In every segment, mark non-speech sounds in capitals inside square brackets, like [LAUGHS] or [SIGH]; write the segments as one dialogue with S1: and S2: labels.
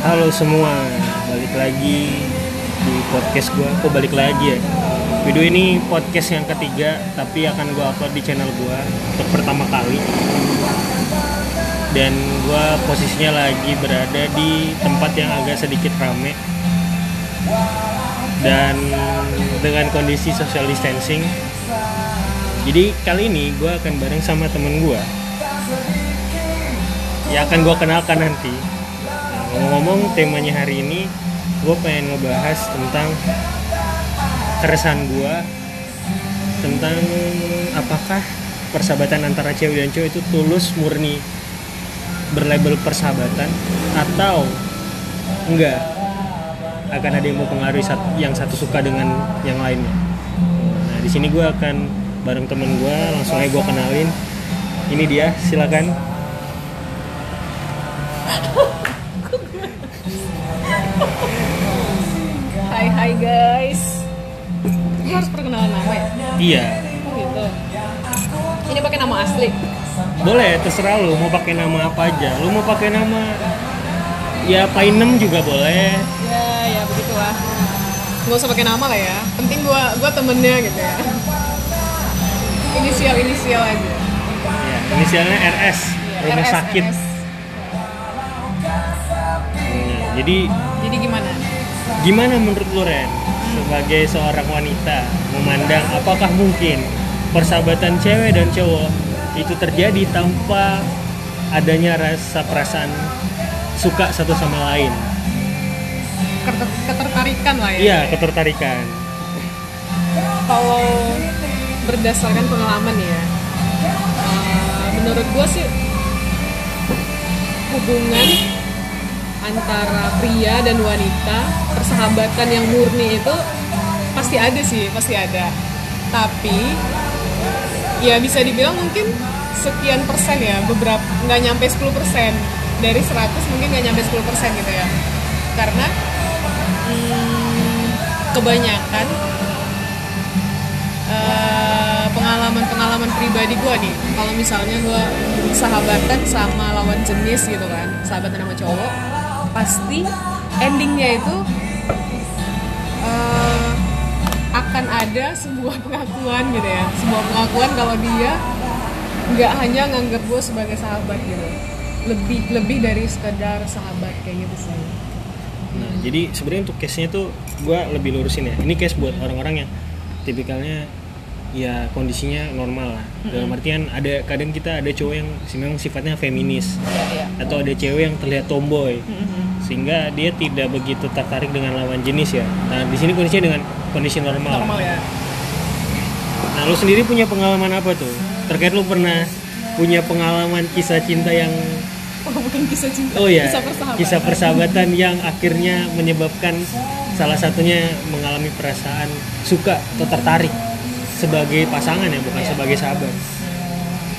S1: Halo semua, balik lagi di podcast gue. Kok balik lagi ya? Video ini podcast yang ketiga, tapi akan gue upload di channel gue untuk pertama kali. Dan gue posisinya lagi berada di tempat yang agak sedikit rame. Dan dengan kondisi social distancing. Jadi kali ini gue akan bareng sama temen gue. Ya akan gue kenalkan nanti ngomong-ngomong temanya hari ini gue pengen ngebahas tentang keresahan gue tentang apakah persahabatan antara cewek dan cowok itu tulus murni berlabel persahabatan atau enggak akan ada yang mau pengaruhi yang satu suka dengan yang lainnya. Nah di sini gue akan bareng temen gue langsung aja gue kenalin. Ini dia silakan
S2: Hai guys. Gue harus perkenalan nama ya?
S1: iya
S2: Oh gitu. Ini pakai nama asli.
S1: boleh terserah lu mau pakai nama apa aja lu mau pakai nama ya Painem juga boleh
S2: Ya ya begitulah. Gak usah pakai nama lah ya. Penting gua gua temennya gitu ya. Inisial inisial aja.
S1: ya inisialnya RS
S2: Iya,
S1: rumah
S2: RS,
S1: sakit
S2: RS.
S1: Nah, jadi
S2: Jadi gimana?
S1: Gimana menurut lu Ren? Sebagai seorang wanita memandang apakah mungkin persahabatan cewek dan cowok itu terjadi tanpa adanya rasa perasaan suka satu sama lain?
S2: Keter- ketertarikan lah ya.
S1: iya ketertarikan.
S2: Kalau berdasarkan pengalaman ya, eh, menurut gua sih hubungan antara pria dan wanita persahabatan yang murni itu pasti ada sih pasti ada. Tapi ya bisa dibilang mungkin sekian persen ya beberapa nggak nyampe 10 persen. Dari 100 mungkin nggak nyampe 10 persen gitu ya. Karena hmm, kebanyakan eh, pengalaman-pengalaman pribadi gue nih. Kalau misalnya gue sahabatan sama lawan jenis gitu kan sahabatan sama cowok pasti endingnya itu eh, akan ada sebuah pengakuan gitu ya. Sebuah pengakuan kalau dia nggak hanya nganggap gue sebagai sahabat gitu. Lebih lebih dari sekedar sahabat kayak gitu sih.
S1: Nah, jadi sebenarnya untuk case-nya tuh gue lebih lurusin ya. Ini case buat orang-orang yang tipikalnya ya kondisinya normal lah. Dalam artian ada kadang kita ada cowok yang memang sifatnya feminis
S2: ya.
S1: atau ada cewek yang terlihat tomboy sehingga dia tidak begitu tertarik dengan lawan jenis ya. Nah, di sini kondisinya dengan kondisi normal.
S2: normal ya
S1: Nah, lu sendiri punya pengalaman apa tuh? Terkait lu pernah punya pengalaman kisah cinta yang
S2: oh bukan kisah cinta
S1: Oh ya,
S2: kisah persahabatan
S1: kisah persahabatan yang akhirnya menyebabkan salah satunya mengalami perasaan suka atau tertarik sebagai pasangan ya, bukan
S2: Iya.
S1: sebagai sahabat.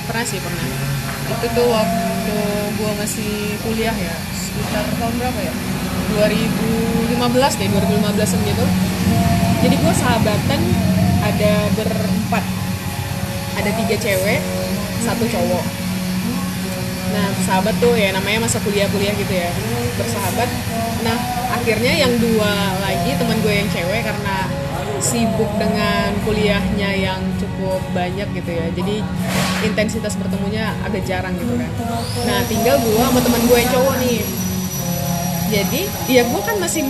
S2: pernah sih pernah. Itu tuh waktu gua masih kuliah ya sekitar tahun berapa ya? 2015 deh 2015 gitu. Jadi gua sahabatan ada berempat. Ada tiga cewek satu cowok. Nah sahabat tuh ya namanya masa kuliah-kuliah gitu ya bersahabat. Nah akhirnya yang dua lagi teman gue yang cewek karena sibuk dengan kuliahnya yang cukup banyak gitu ya. Jadi intensitas bertemunya agak jarang gitu kan. Nah tinggal gue sama teman gue cowok nih. Jadi ya gue kan masih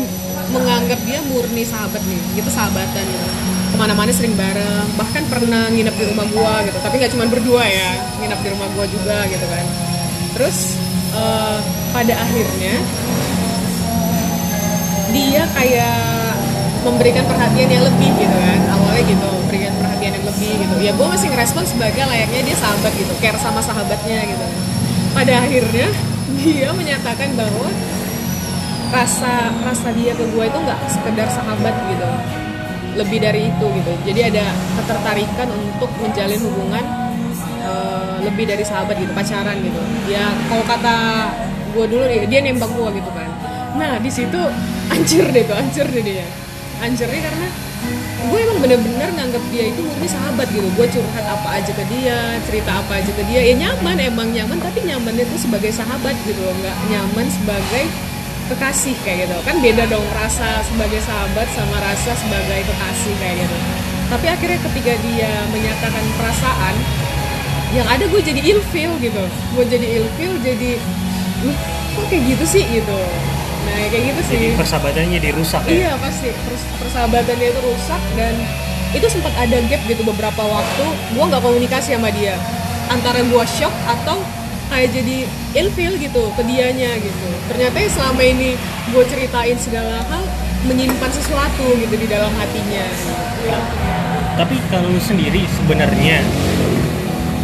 S2: menganggap dia murni sahabat nih gitu sahabatan gitu. Ke mana-mana sering bareng bahkan pernah nginep di rumah gue gitu. Tapi nggak cuma berdua ya nginep di rumah gue juga gitu kan. Terus eh, pada akhirnya dia kayak memberikan perhatian yang lebih gitu kan. Awalnya gitu memberikan perhatian yang lebih gitu. Ya gue masih ngerespon sebagai layaknya dia sahabat gitu care sama sahabatnya gitu. Pada akhirnya [LAUGHS] dia menyatakan bahwa rasa rasa dia ke gue itu nggak sekedar sahabat gitu. Lebih dari itu gitu. Jadi ada ketertarikan untuk menjalin hubungan eh, lebih dari sahabat gitu pacaran gitu. Ya kalau kata gue dulu dia, nembak gue gitu kan. Nah di situ [LAUGHS] hancur deh tuh hancur deh dia hancurnya karena gue emang bener-bener nganggap dia itu murni sahabat gitu. Gue curhat apa aja ke dia cerita apa aja ke dia. Ya nyaman emang nyaman tapi nyamannya tuh sebagai sahabat gitu loh. Nggak nyaman sebagai kekasih kayak gitu. Kan beda dong rasa sebagai sahabat sama rasa sebagai kekasih kayak gitu. Tapi akhirnya ketika dia menyatakan perasaan yang ada gue jadi ilfeel gitu. Gue jadi ilfeel jadi kok kayak gitu sih? gitu nah kayak gitu sih.
S1: jadi persahabatannya dirusak ya?
S2: Iya pasti. Pers- persahabatannya itu rusak dan itu sempat ada gap gitu beberapa waktu. Gue nggak komunikasi sama dia. Antara gue shock atau kayak jadi ilfeel gitu ke dianya gitu. Ternyata yang selama ini gue ceritain segala hal menyimpan sesuatu gitu di dalam hatinya.
S1: Tapi kalau lu sendiri sebenarnya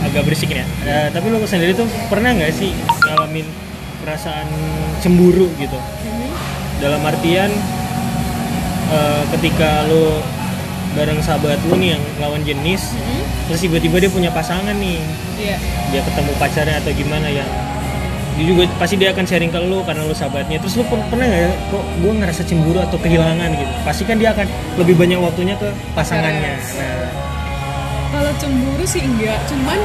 S1: agak berisik ya Eh, tapi lu sendiri tuh pernah nggak sih ngalamin perasaan cemburu gitu dalam artian eh, ketika lu bareng sahabat lu nih yang lawan jenis terus tiba-tiba dia punya pasangan nih.
S2: Iya.
S1: Dia ketemu pacarnya atau gimana ya? Dia juga pasti dia akan sharing ke lu karena lu sahabatnya. Terus lu per- pernah nggak ya, kok gue ngerasa cemburu atau kehilangan gitu? Pasti kan dia akan lebih banyak waktunya ke pasangannya. Nah.
S2: Kalau cemburu sih enggak cuman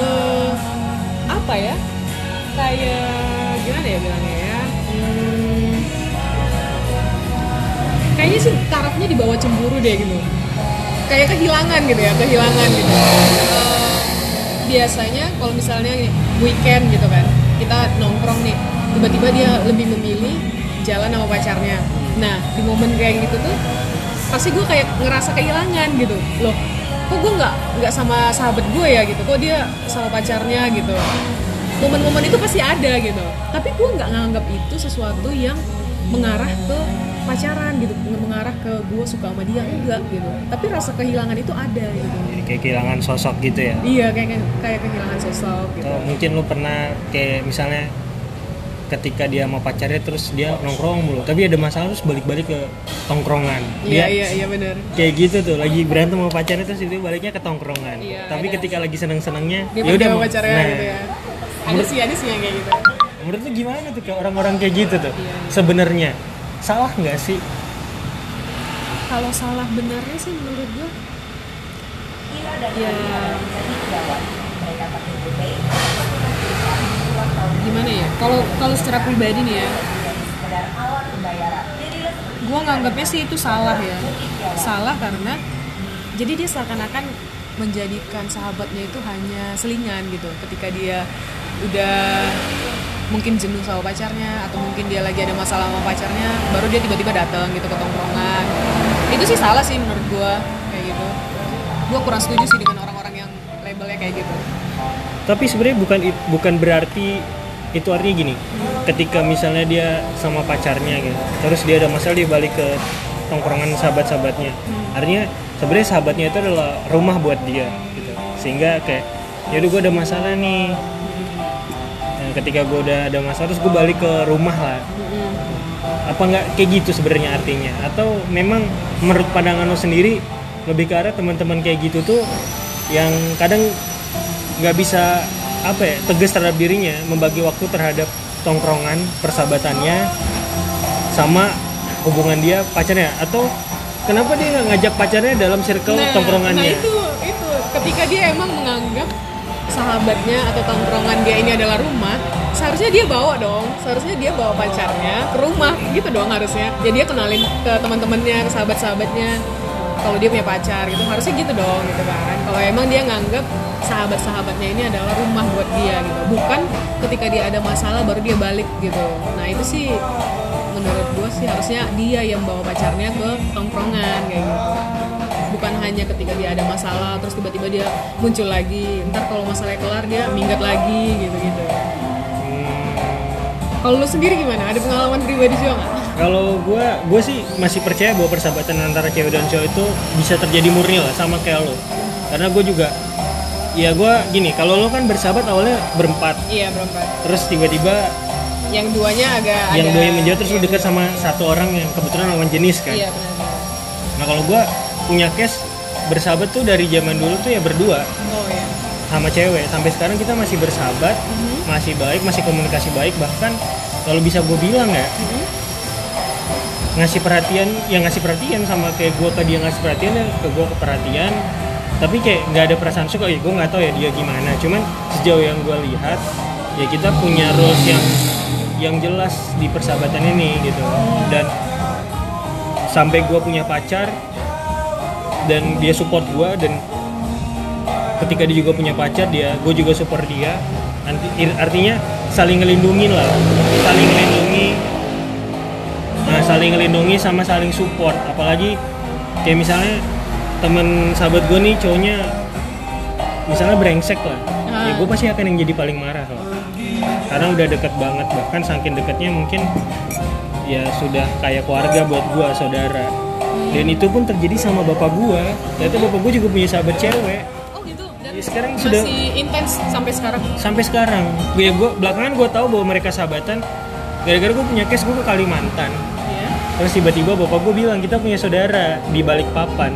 S2: eh, apa ya? Kayak gimana ya bilangnya kayaknya sih tarafnya di bawah cemburu deh gitu. Kayak kehilangan gitu ya kehilangan gitu. Eh, biasanya kalau misalnya weekend gitu kan kita nongkrong nih tiba-tiba dia lebih memilih jalan sama pacarnya. Nah di momen kayak gitu tuh pasti gue kayak ngerasa kehilangan gitu. Loh kok gue nggak nggak sama sahabat gue ya gitu? Kok dia sama pacarnya gitu? Momen-momen itu pasti ada gitu. Tapi gue nggak nganggap itu sesuatu yang mengarah ke pacaran gitu mengarah ke gue suka sama dia enggak gitu. Tapi rasa kehilangan itu ada gitu.
S1: Jadi kayak kehilangan sosok gitu ya?
S2: Iya kayak kayak kehilangan sosok gitu.
S1: Atau mungkin lu pernah kayak misalnya ketika dia sama pacarnya terus dia nongkrong mulu tapi ada masalah terus balik-balik ke tongkrongan.
S2: Iya iya iya benar.
S1: kayak gitu tuh lagi berantem sama pacarnya terus itu baliknya ke tongkrongan.
S2: Iya,
S1: tapi
S2: ada.
S1: ketika lagi seneng-senengnya
S2: dia
S1: ya udah mau-
S2: pacarnya
S1: nah,
S2: gitu ya. ada sih ada sih yang kayak gitu.
S1: menurut lu gimana tuh kayak orang-orang kayak gitu tuh
S2: Iya, iya.
S1: sebenarnya salah nggak sih?
S2: Kalau salah benarnya sih menurut gue ya. Gimana ya? Kalau kalau secara pribadi nih ya gue nganggapnya sih itu salah ya. Salah karena jadi dia seakan-akan menjadikan sahabatnya itu hanya selingan gitu. Ketika dia udah mungkin jenuh sama pacarnya atau mungkin dia lagi ada masalah sama pacarnya baru dia tiba-tiba datang gitu ke tongkrongan. Itu sih salah sih menurut gue kayak gitu. Gue kurang setuju sih dengan orang-orang yang labelnya kayak gitu.
S1: Tapi sebenarnya bukan bukan berarti itu artinya gini. Ketika misalnya dia sama pacarnya gitu terus dia ada masalah dia balik ke tongkrongan sahabat-sahabatnya. Artinya sebenarnya sahabatnya itu adalah rumah buat dia gitu. Sehingga kayak yaudah gue ada masalah nih ketika gue udah ada masalah terus gue balik ke rumah lah. Apa nggak kayak gitu sebenarnya artinya? Atau memang menurut pandangan lo sendiri lebih ke arah teman-teman kayak gitu tuh yang kadang nggak bisa apa ya tegas terhadap dirinya membagi waktu terhadap tongkrongan persahabatannya sama hubungan dia pacarnya? Atau kenapa dia nggak ngajak pacarnya dalam circle
S2: nah,
S1: tongkrongannya?
S2: nah itu itu. Ketika dia emang menganggap sahabatnya atau tongkrongan dia ini adalah rumah seharusnya dia bawa dong. Seharusnya dia bawa pacarnya ke rumah gitu dong harusnya. Jadi dia kenalin ke teman-temannya ke sahabat-sahabatnya kalau dia punya pacar gitu. Harusnya gitu dong gitu kan. Kalau emang dia nganggap sahabat-sahabatnya ini adalah rumah buat dia gitu. Bukan ketika dia ada masalah baru dia balik gitu. Nah itu sih menurut gue sih harusnya dia yang bawa pacarnya ke tongkrongan kayak gitu bukan hanya ketika dia ada masalah terus tiba-tiba dia muncul lagi. Ntar kalau masalahnya kelar dia minggat lagi gitu gitu kalau lu sendiri gimana? Ada pengalaman pribadi juga nggak
S1: Kalau gue, gue sih masih percaya bahwa persahabatan antara cewek dan cowok itu bisa terjadi murni lah, sama kayak lo. Karena gue juga, ya gue gini, kalau lo kan bersahabat awalnya berempat,
S2: iya berempat.
S1: Terus tiba-tiba
S2: yang duanya agak
S1: yang
S2: ada-
S1: dua yang menjauh terus lo dekat sama satu orang yang kebetulan lawan jenis kan.
S2: iya benar
S1: Nah kalau gue punya case bersahabat tuh dari zaman dulu tuh ya berdua.
S2: Oh iya.
S1: Sama cewek. Sampai sekarang kita masih bersahabat, masih baik, masih komunikasi baik. Bahkan kalau bisa gue bilang ya ngasih perhatian yang ngasih perhatian sama kayak gue ke dia ngasih perhatian ya ke gue ke perhatian tapi kayak nggak ada perasaan suka ya gue nggak tahu ya dia gimana. Cuman sejauh yang gue lihat ya kita punya rules yang yang jelas di persahabatan ini gitu. Dan sampai gue punya pacar dan dia support gue dan ketika dia juga punya pacar dia gue juga support dia. Anti- artinya saling ngelindungin lah. Saling ngelindungi. Nah saling ngelindungi sama saling support. Apalagi kayak misalnya teman sahabat gue nih cowoknya misalnya brengsek lah. Ya
S2: Ah.
S1: gue pasti akan yang jadi paling marah lah. Karena udah deket banget bahkan saking deketnya mungkin ya sudah kayak keluarga buat gue saudara dan itu pun terjadi sama bapak gue ternyata bapak gue juga punya sahabat cewek.
S2: Oh gitu? Dan
S1: Ya, sekarang
S2: masih
S1: sudah-
S2: intens sampai sekarang?
S1: Sampai sekarang. Gue gue belakangan gue tahu bahwa mereka sahabatan. Gara-gara gue punya case gue ke Kalimantan.
S2: Ya
S1: terus tiba-tiba bapak gue bilang kita punya saudara di balik papan.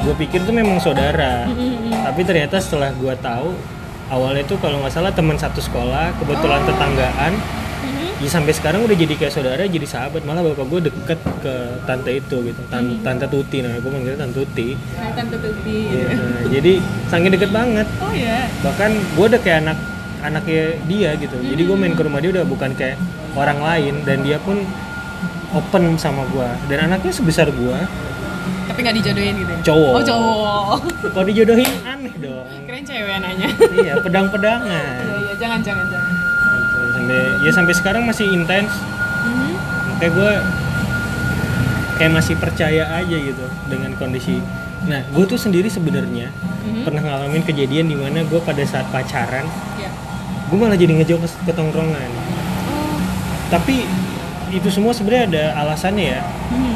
S1: Gue pikir itu memang saudara. Tapi ternyata setelah gue tahu awalnya itu kalau nggak salah teman satu sekolah kebetulan tetanggaan ya sampai sekarang udah jadi kayak saudara jadi sahabat. Malah bapak gue deket ke tante itu gitu. Tan- tante Tuti nah gue manggilnya tante Tuti.
S2: Hai tante Tuti.
S1: Ya, nah, jadi saking deket banget.
S2: Oh ya
S1: bahkan gue udah kayak anak anaknya dia gitu. Jadi gue main ke rumah dia udah bukan kayak orang lain. Dan dia pun open sama gue dan anaknya sebesar gue
S2: tapi nggak dijodohin gitu ya?
S1: Cowok.
S2: oh cowok.
S1: Kalau dijodohin aneh dong.
S2: Keren cewek nanya
S1: iya pedang-pedangan.
S2: Iya iya. Jangan jangan jangan
S1: Sampai ya sampai sekarang masih intens
S2: Mhm.
S1: kayak gue kayak masih percaya aja gitu dengan kondisi. Nah gue tuh sendiri sebenarnya
S2: Mhm.
S1: pernah ngalamin kejadian di mana gue pada saat pacaran
S2: ya.
S1: gue malah jadi ngejauh ke, ke tongkrongan.
S2: Oh.
S1: Tapi itu semua sebenarnya ada alasannya ya.
S2: Mhm.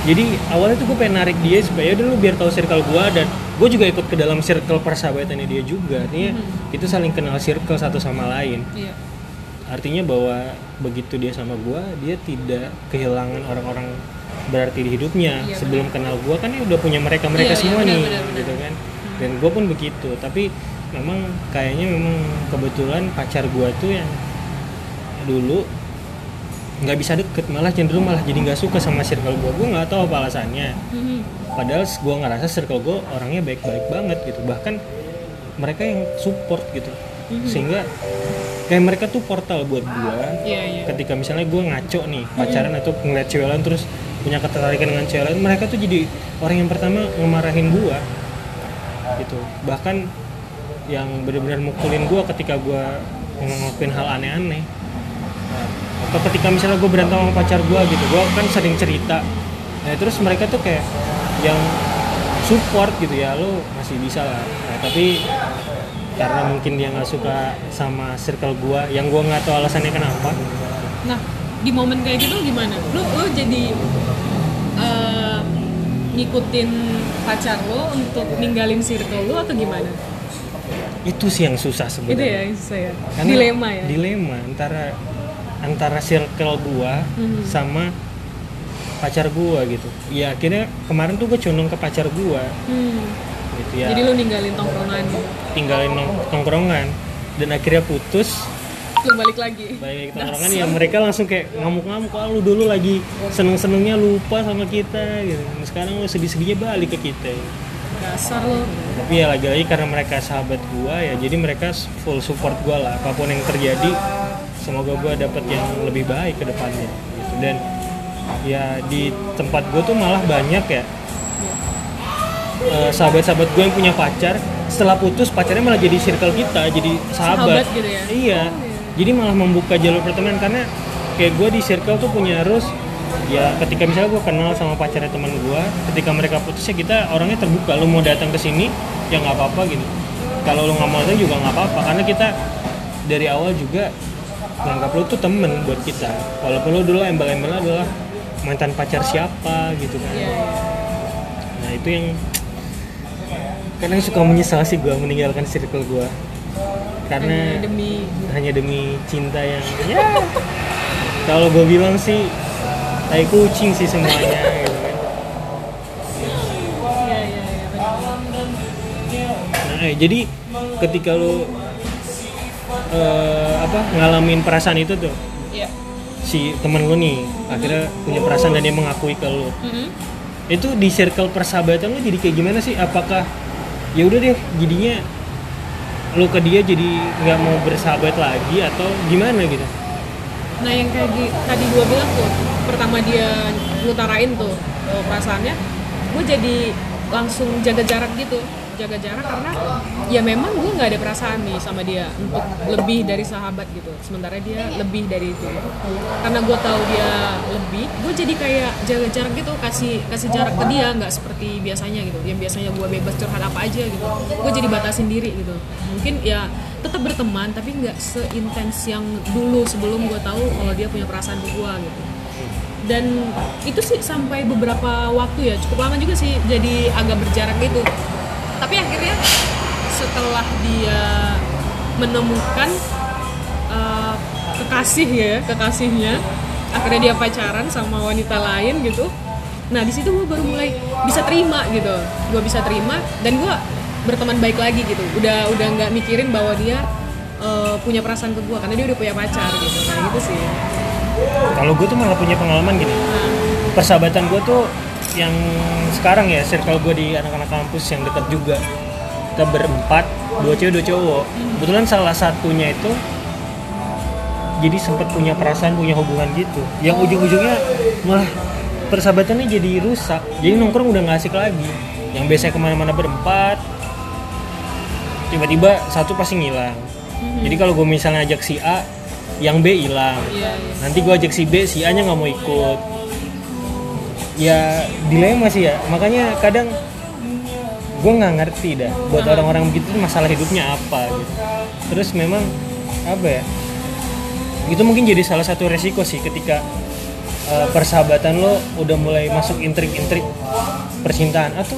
S1: jadi awalnya tuh gue pengen narik dia supaya dulu biar tahu circle gue dan gue juga ikut ke dalam circle persahabatannya dia juga. Artinya itu saling kenal circle satu sama lain.
S2: Iya.
S1: Artinya bahwa begitu dia sama gue dia tidak kehilangan orang-orang berarti di hidupnya.
S2: Iya,
S1: sebelum kenal gue kan dia udah punya mereka mereka
S2: Iya, iya,
S1: semua
S2: benar,
S1: nih
S2: benar, benar.
S1: gitu kan dan gue pun begitu. Tapi memang kayaknya memang kebetulan pacar gue tuh yang dulu nggak bisa deket malah cenderung malah jadi nggak suka sama circle gue gue nggak tahu apa alasannya.
S2: Mhm.
S1: Padahal gue ngerasa circle gue orangnya baik-baik banget gitu. Bahkan mereka yang support gitu. Sehingga kayak mereka tuh portal buat gue
S2: iya iya.
S1: ketika misalnya gue ngaco nih pacaran atau ngeliat cewek lain terus punya ketertarikan dengan cewek lain mereka tuh jadi orang yang pertama ngemarahin gue gitu. Bahkan yang benar-benar mukulin gue ketika gue ngelakuin hal aneh-aneh. Atau ketika misalnya gue berantem sama pacar gue gitu gue kan sering cerita. Nah terus mereka tuh kayak yang support gitu ya lo masih bisa lah Nah, tapi karena mungkin dia nggak suka sama circle gue yang gue nggak tahu alasannya kenapa
S2: Nah, di momen kayak gitu gimana? Lu lu jadi eh, ngikutin pacar lo untuk ninggalin circle lo atau gimana?
S1: itu sih yang susah
S2: Itu
S1: sebenarnya
S2: ya saya.
S1: Karena
S2: Dilema ya.
S1: dilema antara antara circle gua
S2: Mhm.
S1: sama pacar gua gitu. Ya akhirnya kemarin tuh gue condong ke pacar gua.
S2: Hmm.
S1: gitu ya.
S2: Jadi lu ninggalin tongkrongan,
S1: tinggalin nong- tongkrongan. Dan akhirnya putus.
S2: Lu balik lagi.
S1: balik ke tongkrongan ya mereka langsung kayak ngamuk-ngamuk ah lu dulu lagi seneng-senengnya lupa sama kita gitu. Sekarang lu sedih-sedihnya balik ke kita
S2: Dasar lo.
S1: tapi ya lagi-lagi karena mereka sahabat gua ya jadi mereka full support gua lah. Apa pun yang terjadi semoga gua dapat yang lebih baik ke depannya gitu. Dan ya di tempat gua tuh malah banyak ya. Eh, sahabat-sahabat gue yang punya pacar setelah putus pacarnya malah jadi circle kita jadi sahabat,
S2: Sahabat gitu ya?
S1: iya. Jadi malah membuka jalur pertemanan karena kayak gue di circle tuh punya harus ya ketika misalnya gue kenal sama pacarnya teman gue ketika mereka putus ya kita orangnya terbuka. Lu mau datang ke sini ya nggak apa-apa gitu. Kalau lu nggak mau datang juga nggak apa-apa. Karena kita dari awal juga nganggap lu tuh temen buat kita. Walaupun lu dulu embel-embelnya adalah mantan pacar siapa gitu kan.
S2: Iya, iya.
S1: nah itu yang kadang suka menyesal sih gue meninggalkan circle gue karena
S2: Hanya demi.
S1: hanya demi cinta yang ya. Kalau gue bilang sih tai kucing sih semuanya [LAUGHS] gitu kan. Nah eh, jadi ketika lu eh, apa ngalamin perasaan itu tuh. Si temen lu nih akhirnya punya perasaan dan dia mengakui ke lu.
S2: Mhm.
S1: itu di circle persahabatan lu jadi kayak gimana sih? Apakah ya udah deh jadinya lu ke dia jadi nggak mau bersahabat lagi atau gimana gitu?
S2: Nah yang kayak di, tadi gue bilang tuh pertama dia ngutarain tuh eh, perasaannya gue jadi langsung jaga jarak gitu jaga jarak karena ya memang gue nggak ada perasaan nih sama dia untuk lebih dari sahabat gitu. Sementara dia lebih dari itu. Karena gue tahu dia lebih gue jadi kayak jaga jarak gitu kasih kasih jarak ke dia nggak seperti biasanya gitu. Yang biasanya gue bebas curhat apa aja gitu. Gue jadi batasin diri gitu. Mungkin ya tetap berteman tapi nggak seintens yang dulu sebelum gue tahu kalau dia punya perasaan ke gue gitu. Dan itu sih sampai beberapa waktu ya cukup lama juga sih jadi agak berjarak gitu tapi akhirnya setelah dia menemukan uh, kekasih ya kekasihnya akhirnya dia pacaran sama wanita lain gitu. Nah di situ gue baru mulai bisa terima gitu. Gue bisa terima dan gue berteman baik lagi gitu. Udah udah nggak mikirin bahwa dia uh, punya perasaan ke gue karena dia udah punya pacar gitu. Nah gitu sih.
S1: Kalau gue tuh malah punya pengalaman gini. Persahabatan gue tuh yang sekarang ya circle gue di anak-anak kampus yang dekat juga. Kita berempat dua cewek dua cowok. Kebetulan salah satunya itu jadi sempat punya perasaan punya hubungan gitu. Yang ujung-ujungnya malah persahabatannya jadi rusak. Jadi nongkrong udah nggak asik lagi. Yang biasanya ke mana-mana berempat tiba-tiba satu pasti ngilang. Jadi kalau gue misalnya ajak si A yang B hilang.
S2: Iya iya.
S1: Nanti gue ajak si B si A nya nggak mau ikut ya dilema sih ya. Makanya kadang gue nggak ngerti dah buat orang-orang begitu masalah hidupnya apa gitu. Terus memang apa ya itu mungkin jadi salah satu resiko sih ketika uh, persahabatan lo udah mulai masuk intrik-intrik percintaan. Atau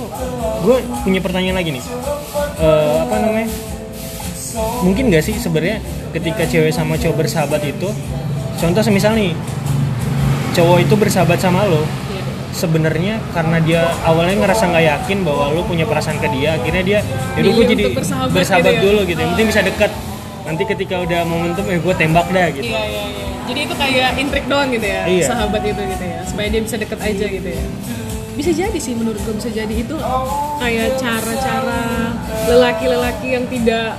S1: gue punya pertanyaan lagi nih. Uh, apa namanya mungkin gak sih sebenarnya ketika cewek sama cowok bersahabat itu contoh semisal nih cowok itu bersahabat sama lo. Sebenarnya karena dia awalnya ngerasa nggak yakin bahwa lo punya perasaan ke dia akhirnya dia gue
S2: Milih
S1: jadi
S2: untuk bersahabat
S1: bersahabat
S2: gitu ya?
S1: dulu gitu yang penting bisa dekat nanti ketika udah momentum eh gue tembak dah gitu
S2: Iya iya iya. Jadi itu kayak intrik doang gitu ya,
S1: Iya.
S2: sahabat itu gitu ya, supaya dia bisa deket aja gitu ya. Bisa jadi sih menurut gue bisa jadi itu kayak cara-cara lelaki-lelaki yang tidak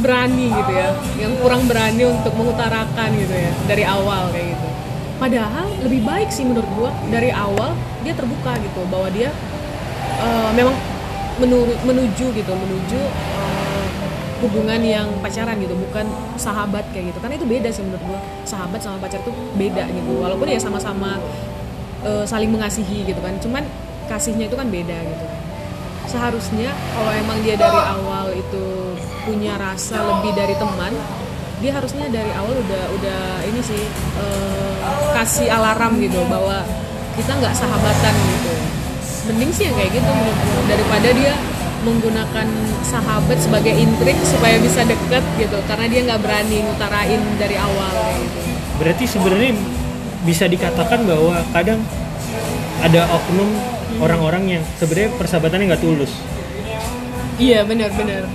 S2: berani gitu ya, yang kurang berani untuk mengutarakan gitu ya dari awal kayak gitu. Padahal lebih baik sih menurut gue dari awal dia terbuka gitu bahwa dia eh, memang menurut menuju gitu menuju eh, hubungan yang pacaran gitu bukan sahabat kayak gitu. Karena itu beda sih menurut gua. Sahabat sama pacar tuh beda gitu. Walaupun ya sama-sama eh, saling mengasihi gitu kan cuman kasihnya itu kan beda gitu seharusnya kalau emang dia dari awal itu punya rasa lebih dari teman dia harusnya dari awal udah udah ini sih eh, kasih alarm gitu bahwa kita nggak sahabatan gitu. Mending sih yang kayak gitu menurut daripada dia menggunakan sahabat sebagai intrik supaya bisa deket gitu karena dia nggak berani ngutarain dari awal gitu.
S1: Berarti sebenarnya bisa dikatakan bahwa kadang ada oknum orang-orang yang sebenarnya persahabatannya nggak tulus.
S2: Iya benar-benar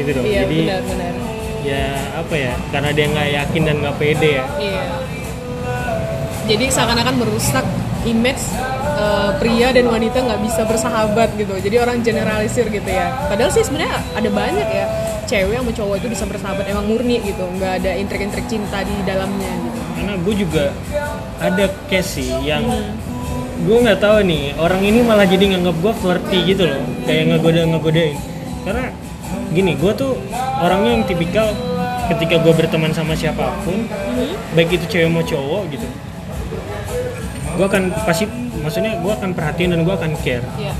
S1: gitu dong.
S2: Iya
S1: jadi
S2: benar-benar
S1: ya apa ya karena dia nggak yakin dan nggak pede ya.
S2: Iya. Jadi seakan-akan merusak image eh, pria dan wanita nggak bisa bersahabat gitu. Jadi orang generalisir gitu ya. Padahal sih sebenarnya ada banyak ya cewek sama cowok itu bisa bersahabat emang murni gitu. Nggak ada intrik-intrik cinta di dalamnya gitu.
S1: Karena gue juga ada case sih yang gue nggak tahu nih orang ini malah jadi nganggap gue flirty gitu loh. Kayak ngegoda ngegodain karena gini gue tuh orangnya yang tipikal ketika gue berteman sama siapa pun baik itu cewek mau cowok gitu gue akan pasti maksudnya gue akan perhatian dan gue akan care.
S2: Iya.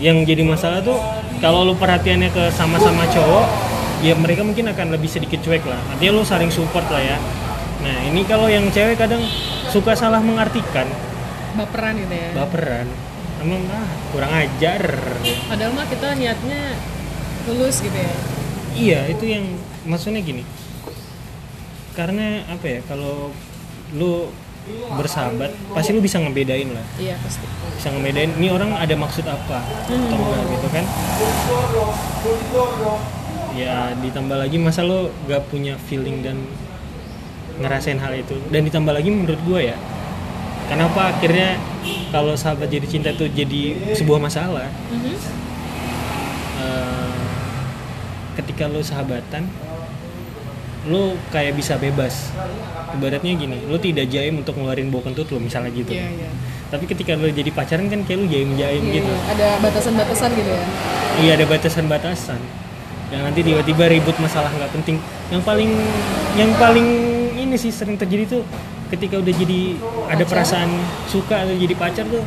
S1: yang jadi masalah tuh kalau lu perhatiannya ke sama-sama cowok ya mereka mungkin akan lebih sedikit cuek lah. Artinya lu saling support lah ya. Nah ini kalau yang cewek kadang suka salah mengartikan.
S2: Baperan gitu ya.
S1: Baperan. Emang ah kurang ajar.
S2: Padahal mah kita niatnya tulus gitu ya?
S1: Iya itu yang maksudnya gini. Karena apa ya kalau lu bersahabat pasti lu bisa ngebedain lah.
S2: Iya pasti.
S1: Bisa ngebedain ini orang ada maksud apa atau enggak gitu kan? Ya ditambah lagi masa lo gak punya feeling dan ngerasain hal itu. Dan ditambah lagi menurut gue ya kenapa akhirnya kalau sahabat jadi cinta itu jadi sebuah masalah?
S2: Mhm.
S1: Eh, ketika lo sahabatan lu kayak bisa bebas ibaratnya gini lu tidak jaim untuk ngeluarin bau kentut lu misalnya gitu
S2: Iya, iya.
S1: tapi ketika lu jadi pacaran kan kayak lu jaim jaim
S2: Iya,
S1: gitu.
S2: Ada batasan-batasan gitu ya.
S1: iya ada batasan-batasan yang nanti tiba-tiba ribut masalah nggak penting yang paling yang paling ini sih sering terjadi tuh ketika udah jadi ada perasaan suka atau jadi pacar tuh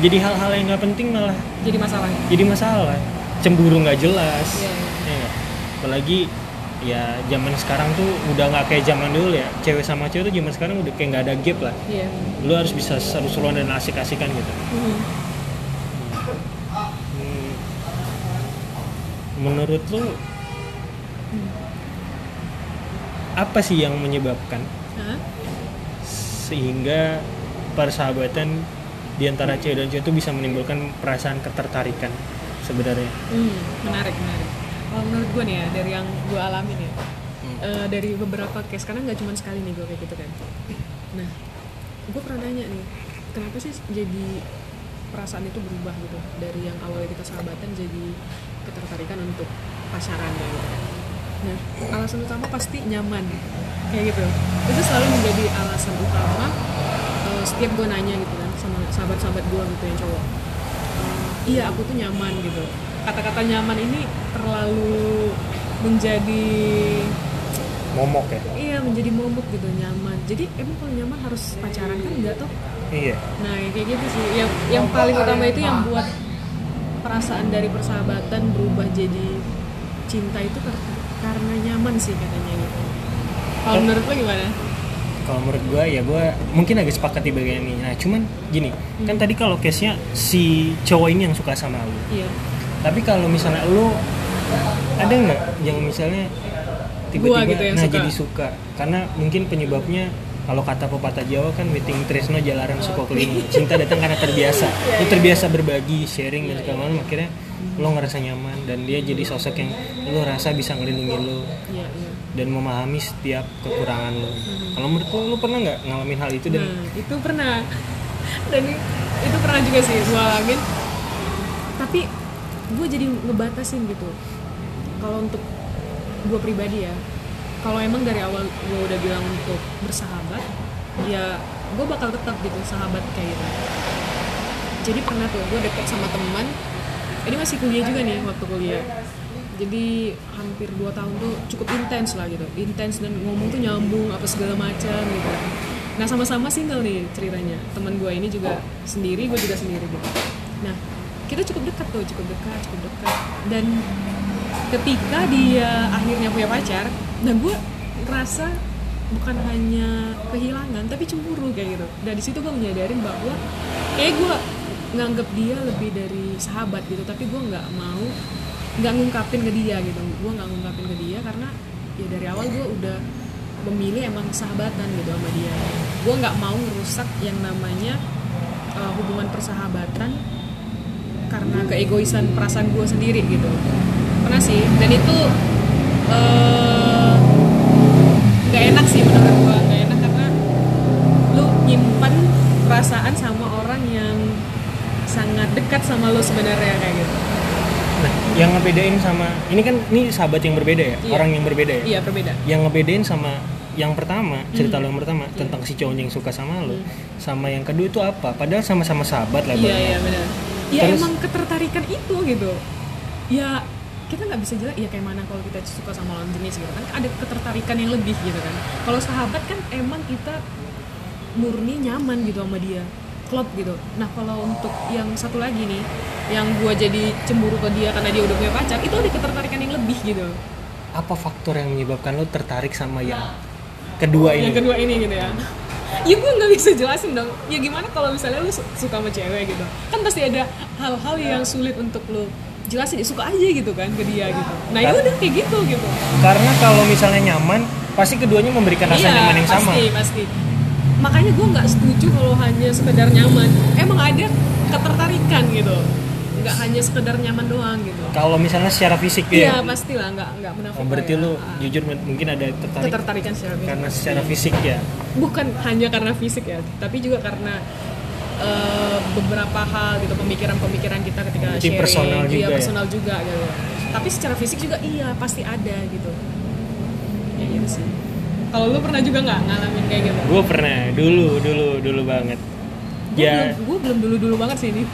S1: jadi hal-hal yang nggak penting malah
S2: Jadi masalah.
S1: jadi masalah cemburu nggak jelas
S2: Iya, iya.
S1: Apalagi ya zaman sekarang tuh udah nggak kayak zaman dulu ya cewek sama cewek tuh zaman sekarang udah kayak nggak ada gap lah
S2: Iya.
S1: lu harus bisa seru-seruan dan asik-asikan gitu
S2: Hmm.
S1: Hmm. menurut lu apa sih yang menyebabkan
S2: Hah?
S1: sehingga persahabatan di antara cewek dan cewek itu bisa menimbulkan perasaan ketertarikan sebenarnya
S2: Hmm, menarik, menarik. Kalau menurut gue nih ya, dari yang gue alamin ya,
S1: Hmm.
S2: eh, dari beberapa case, karena nggak cuma sekali nih gue kayak gitu kan. Nah, gue pernah nanya nih, kenapa sih jadi perasaan itu berubah gitu, dari yang awalnya kita sahabatan jadi ketertarikan untuk pacaran gitu. Nah, alasan utama pasti nyaman, kayak gitu. Itu selalu menjadi alasan utama eh, setiap gue nanya gitu kan sama sahabat-sahabat gue gitu yang cowok Eh, iya aku tuh nyaman gitu kata-kata nyaman ini terlalu menjadi
S1: momok ya?
S2: Iya menjadi momok gitu nyaman. Jadi emang kalau nyaman harus pacaran kan enggak tuh?
S1: Iya.
S2: Nah ya kayak gitu sih. Yang yang paling utama itu yang buat perasaan dari persahabatan berubah jadi cinta itu kar- karena nyaman sih katanya gitu. Kalau
S1: Oh.
S2: menurut lo gimana?
S1: Kalau menurut gue ya gue mungkin agak sepakat di bagian ini. Nah cuman gini kan tadi kalau case nya si cowok ini yang suka sama lu.
S2: Iya
S1: tapi kalau misalnya lu ada nggak yang misalnya tiba-tiba
S2: gitu yang
S1: nah
S2: suka.
S1: jadi suka? Karena mungkin penyebabnya kalau kata pepatah Jawa kan meeting Tresno jalaran suko kelini cinta datang karena terbiasa. [LAUGHS] Lu terbiasa berbagi sharing dan segala macam akhirnya lo ngerasa nyaman dan dia jadi sosok yang lo rasa bisa ngelindungi lo
S2: iya iya.
S1: dan memahami setiap kekurangan lo kalau menurut lo lo pernah nggak ngalamin hal itu dan?
S2: Nah, itu pernah. Dan itu pernah juga sih gue alamin. Tapi gue jadi ngebatasin gitu. Kalau untuk gue pribadi ya, kalau emang dari awal gue udah bilang untuk bersahabat, ya gue bakal tetap gitu sahabat kayak gitu. Jadi pernah tuh gue deket sama teman, ini masih kuliah juga nih waktu kuliah. Jadi hampir 2 tahun tuh cukup intens lah gitu, intens dan ngomong tuh nyambung apa segala macam gitu. Nah sama-sama single nih ceritanya. Teman gue ini juga sendiri, gue juga sendiri gitu. Nah kita cukup dekat tuh, cukup dekat, cukup dekat. Dan ketika dia akhirnya punya pacar, nah gue ngerasa bukan hanya kehilangan tapi cemburu kayak gitu. Dan di situ gue menyadarin bahwa kayak gue nganggap dia lebih dari sahabat gitu, tapi gue nggak mau nggak ngungkapin ke dia gitu. Gue nggak ngungkapin ke dia karena ya dari awal gue udah memilih emang sahabatan gitu sama dia. Gue nggak mau ngerusak yang namanya uh, hubungan persahabatan karena keegoisan perasaan gue sendiri gitu. Pernah sih dan itu eh, nggak enak sih menurut gue nggak enak karena lu nyimpan perasaan sama orang yang sangat dekat sama lu sebenarnya kayak gitu.
S1: Nah yang ngebedain sama ini kan ini sahabat yang berbeda ya?
S2: Iya.
S1: orang yang berbeda ya?
S2: Iya berbeda.
S1: Yang ngebedain sama yang pertama cerita lo yang pertama tentang si cowok yang suka sama lo sama yang kedua itu apa? Padahal sama-sama sahabat lah
S2: iya
S1: Bang.
S2: iya benar ya
S1: Terus-
S2: emang ketertarikan itu gitu. Ya kita nggak bisa jelas ya kayak mana kalau kita suka sama lawan jenis gitu kan. Ada ketertarikan yang lebih gitu kan. Kalau sahabat kan emang kita murni nyaman gitu sama dia. Klop gitu. Nah kalau untuk yang satu lagi nih yang gua jadi cemburu ke dia karena dia udah punya pacar itu ada ketertarikan yang lebih gitu.
S1: Apa faktor yang menyebabkan lo tertarik sama yang kedua ini?
S2: yang kedua ini gitu ya ya gue nggak bisa jelasin dong. Ya gimana kalau misalnya lu su- suka sama cewek gitu? Kan pasti ada hal-hal yang sulit untuk lu jelasin. Ya suka aja gitu kan ke dia gitu. Nah ya udah kayak gitu gitu.
S1: Karena kalau misalnya nyaman pasti keduanya memberikan rasa
S2: iya
S1: nyaman yang
S2: pasti
S1: sama.
S2: pasti. Makanya gue nggak setuju kalau hanya sekedar nyaman. Emang ada ketertarikan gitu nggak hanya sekedar nyaman doang gitu.
S1: Kalau misalnya secara fisik
S2: iya
S1: ya
S2: pastilah nggak nggak munafik
S1: oh, berarti
S2: lah. ya. Ah,
S1: jujur mungkin ada tertarik
S2: ketertarikan secara fisik.
S1: karena secara fisik ya?
S2: Bukan hanya karena fisik ya tapi juga karena eh, beberapa hal gitu pemikiran-pemikiran kita ketika
S1: Berarti
S2: sharing.
S1: personal
S2: iya
S1: juga ya?
S2: personal juga gitu. Tapi secara fisik juga iya pasti ada gitu. Ya iya sih. Kalau lu pernah juga nggak ngalamin kayak gitu?
S1: Gue pernah dulu dulu dulu banget.
S2: Gue
S1: ya.
S2: belum, belum dulu dulu banget sih ini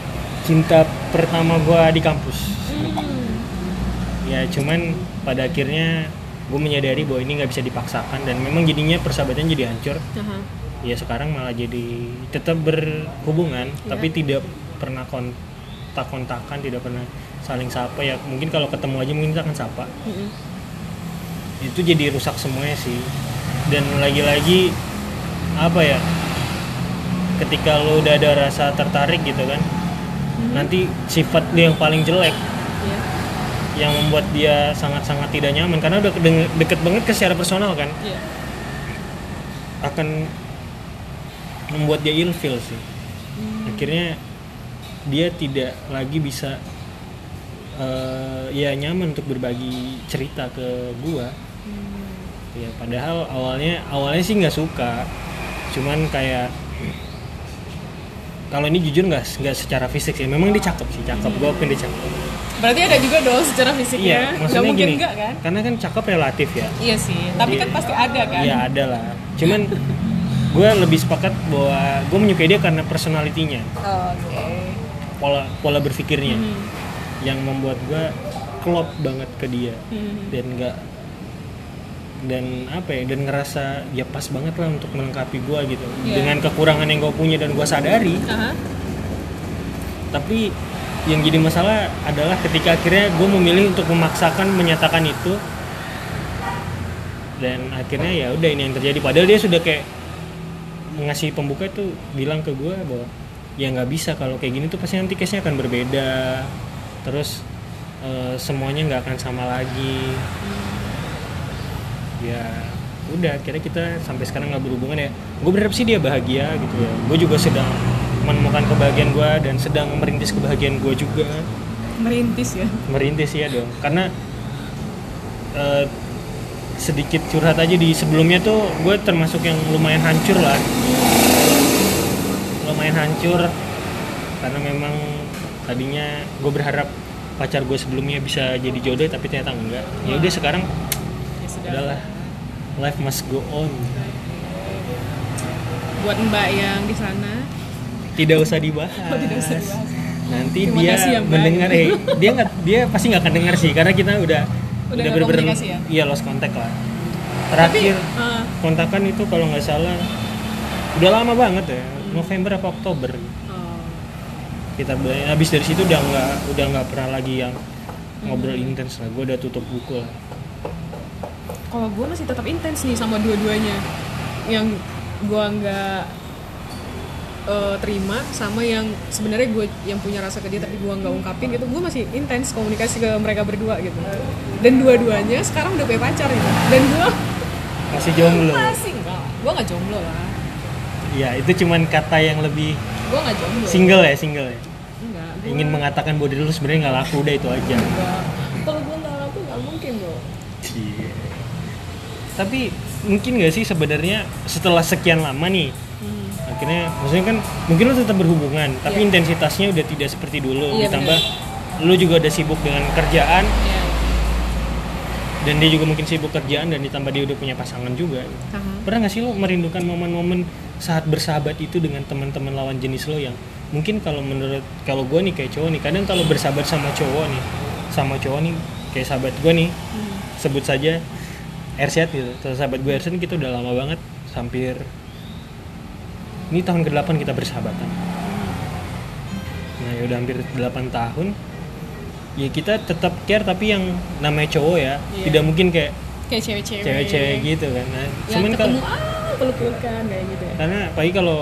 S1: cinta pertama gue di kampus
S2: Hmm.
S1: ya cuman pada akhirnya gue menyadari bahwa ini nggak bisa dipaksakan dan memang jadinya persahabatan jadi hancur
S2: Aha.
S1: ya sekarang malah jadi tetap berhubungan
S2: Iya.
S1: tapi tidak pernah kontak kontakan tidak pernah saling sapa ya mungkin kalau ketemu aja mungkin kita akan sapa
S2: Mm-mm.
S1: itu jadi rusak semuanya sih dan lagi-lagi apa ya ketika lo udah ada rasa tertarik gitu kan nanti sifat lu yang paling jelek
S2: Iya.
S1: yang membuat dia sangat-sangat tidak nyaman karena udah kedeng- deket banget ke secara personal kan
S2: Iya.
S1: akan membuat dia ilfil sih
S2: Hmm.
S1: akhirnya dia tidak lagi bisa eh, ya nyaman untuk berbagi cerita ke gua
S2: Hmm.
S1: ya padahal awalnya awalnya sih nggak suka cuman kayak kalau ini jujur nggak nggak secara fisik sih memang dia cakep sih cakep. Gua akuin dia cakep.
S2: Berarti ada juga dong secara fisiknya.
S1: Iya
S2: nggak mungkin
S1: gini
S2: enggak kan?
S1: karena kan cakep relatif ya.
S2: Iya sih tapi
S1: Iya.
S2: kan pasti ada kan?
S1: Iya ada lah. Cuman [LAUGHS] gue lebih sepakat bahwa gue menyukai dia karena personalitinya
S2: oke.
S1: Pola pola berpikirnya.
S2: Hmm.
S1: yang membuat gue klop banget ke dia.
S2: Hmm.
S1: dan nggak dan apa ya dan ngerasa ya pas banget lah untuk melengkapi gue gitu.
S2: Iya.
S1: dengan kekurangan yang gue punya dan gue sadari.
S2: Aha.
S1: tapi yang jadi masalah adalah ketika akhirnya gue memilih untuk memaksakan menyatakan itu. Dan akhirnya ya udah ini yang terjadi. Padahal dia sudah kayak ngasih pembuka itu bilang ke gue bahwa ya nggak bisa kalau kayak gini tuh pasti nanti case nya akan berbeda. Terus eh, semuanya nggak akan sama lagi ya udah akhirnya kita sampai sekarang nggak berhubungan ya. Gue berharap sih dia bahagia gitu ya. Gue juga sedang menemukan kebahagiaan gue dan sedang merintis kebahagiaan gue juga.
S2: Merintis ya?
S1: Merintis ya dong. Karena eh, sedikit curhat aja di sebelumnya tuh gue termasuk yang lumayan hancur lah. Lumayan hancur karena memang tadinya gue berharap pacar gue sebelumnya bisa jadi jodoh tapi ternyata enggak. Ya udah sekarang udahlah life must go on.
S2: Buat mbak yang di sana.
S1: Tidak usah dibahas,
S2: Oh, tidak usah dibahas.
S1: nanti
S2: Terima
S1: dia
S2: kasih ya,
S1: mendengar eh dia nggak dia pasti nggak akan dengar sih karena kita udah
S2: Udah
S1: bener-bener-
S2: komunikasi ya?
S1: iya lost contact lah. Terakhir
S2: Ah,
S1: kontakan itu kalau nggak salah udah lama banget ya November apa Oktober.
S2: Oh.
S1: kita udah- habis dari situ udah nggak udah nggak pernah lagi yang ngobrol intens lah gue udah tutup buku lah
S2: kalau gue masih tetap intens nih sama dua-duanya. Yang gue nggak eh, terima sama yang sebenarnya gue yang punya rasa ke dia tapi gue nggak ungkapin gitu gue masih intens komunikasi ke mereka berdua gitu. Dan dua-duanya sekarang udah punya pacar gitu. Dan gue [LAUGHS]
S1: masih jomblo.
S2: Masih enggak gue nggak jomblo lah.
S1: Ya itu cuman kata yang lebih
S2: gue nggak jomblo.
S1: single ya single ya?
S2: Enggak gua
S1: ingin mengatakan bahwa diri lu sebenarnya nggak laku udah itu aja.
S2: Enggak kalau gue nggak laku nggak mungkin loh
S1: Iya. Tapi mungkin nggak sih sebenarnya setelah sekian lama nih
S2: hmm.
S1: akhirnya maksudnya kan mungkin lo tetap berhubungan tapi
S2: Iya.
S1: intensitasnya udah tidak seperti dulu
S2: Iya,
S1: ditambah lu juga udah sibuk dengan kerjaan
S2: ya
S1: dan dia juga mungkin sibuk kerjaan dan ditambah dia udah punya pasangan juga
S2: Aha.
S1: pernah nggak sih lo merindukan momen-momen saat bersahabat itu dengan teman-teman lawan jenis lo yang mungkin kalau menurut kalau gue nih kayak cowok nih kadang kalau bersahabat sama cowok nih sama cowok nih kayak sahabat gue nih
S2: Hmm.
S1: sebut saja Ersyad gitu. Terus sahabat gue Ersyad kita udah lama banget hampir ini tahun ke-8 kita bersahabatan. Nah ya udah hampir 8 tahun ya kita tetap care tapi yang namanya cowok ya
S2: Iya.
S1: tidak mungkin kayak
S2: kayak cewek-cewek.
S1: cewek-cewek gitu kan. Nah,
S2: yang
S1: cuman kalau
S2: ketemu ah peluk-pelukan kayak gitu ya.
S1: Karena apalagi kalau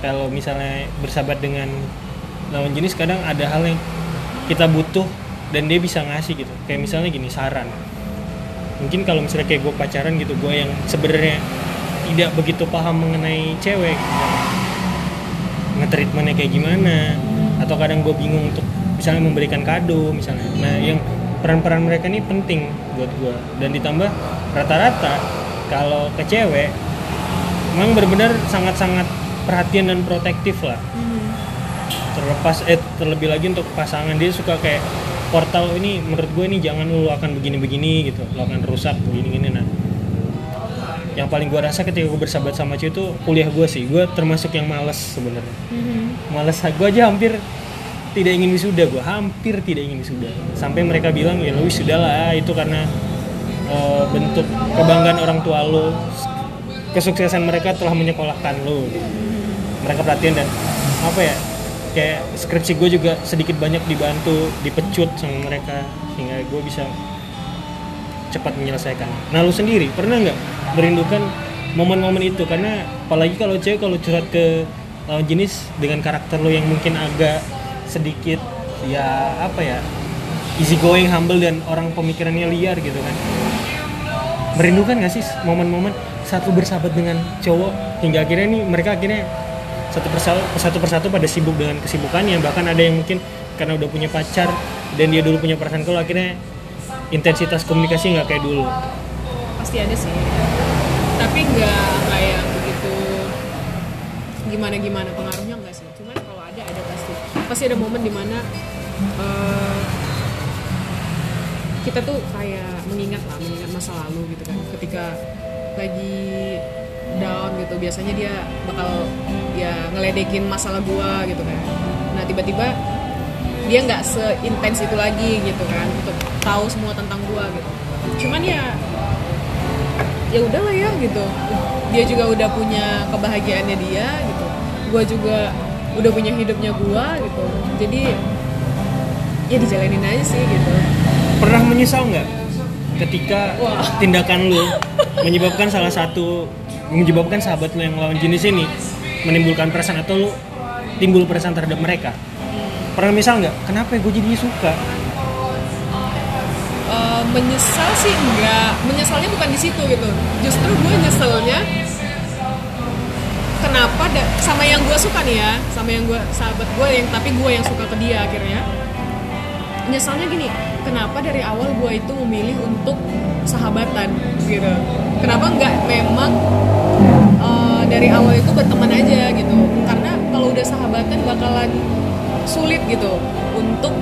S1: kalau misalnya bersahabat dengan lawan jenis kadang ada hal yang kita butuh dan dia bisa ngasih gitu. Kayak misalnya gini saran mungkin kalau misalnya kayak gue pacaran gitu gue yang sebenarnya tidak begitu paham mengenai cewek ngetreatmentnya kayak gimana? Atau kadang gue bingung untuk misalnya memberikan kado misalnya. Nah yang peran-peran mereka ini penting buat gue dan ditambah rata-rata kalau ke cewek memang benar-benar sangat-sangat perhatian dan protektif lah.
S2: Hmm.
S1: terlepas eh terlebih lagi untuk pasangan dia suka kayak portal ini menurut gue ini jangan lu akan begini-begini gitu. Lu akan rusak begini-gini. Nah yang paling gue rasa ketika gue bersahabat sama cewek itu kuliah gue sih. Gue termasuk yang males sebenarnya.
S2: Mhm.
S1: males gue aja hampir tidak ingin wisuda. Gue hampir tidak ingin wisuda. Sampai mereka bilang ya lu wisuda lah. Itu karena eh, bentuk kebanggaan orang tua lo kesuksesan mereka telah menyekolahkan lo mereka perhatian dan apa ya kayak skripsi gue juga sedikit banyak dibantu dipecut sama mereka sehingga gue bisa cepat menyelesaikan. Nah lu sendiri pernah nggak merindukan momen-momen itu? Karena apalagi kalau cewek kalau curhat ke lawan jenis dengan karakter lo yang mungkin agak sedikit ya apa ya easy going humble dan orang pemikirannya liar gitu kan. Merindukan gak sih momen-momen saat lu bersahabat dengan cowok hingga akhirnya nih mereka akhirnya satu persatu, satu persatu pada sibuk dengan kesibukannya. Bahkan ada yang mungkin karena udah punya pacar dan dia dulu punya perasaan kalau akhirnya intensitas komunikasi nggak kayak dulu.
S2: Pasti ada sih. Tapi nggak nggak yang begitu gimana gimana pengaruhnya enggak sih. Cuman kalau ada ada pasti. Pasti ada momen di mana eh, kita tuh kayak mengingat lah mengingat masa lalu gitu kan. Ketika lagi down gitu. Biasanya dia bakal ya ngeledekin masalah gua gitu kan. Nah tiba-tiba dia nggak seintens itu lagi gitu kan untuk tahu semua tentang gua gitu. Cuman ya ya udahlah ya gitu. Dia juga udah punya kebahagiaannya dia gitu. Gua juga udah punya hidupnya gua gitu. Jadi ya dijalanin aja sih gitu.
S1: Pernah menyesal nggak ketika
S2: Wah.
S1: tindakan lu menyebabkan salah satu menyebabkan sahabat lu yang lawan jenis ini menimbulkan perasaan atau lu timbul perasaan terhadap mereka. Pernah misal nggak? Kenapa gue jadi suka.
S2: Eh, menyesal sih enggak menyesalnya bukan di situ gitu. Justru gue nyeselnya kenapa da- sama yang gue suka nih ya. Sama yang gue sahabat gue yang tapi gue yang suka ke dia akhirnya. Nyesalnya gini kenapa dari awal gue itu memilih untuk sahabatan gitu? Kenapa enggak memang eh, dari awal itu berteman aja gitu. Karena kalau udah sahabatan bakalan sulit gitu untuk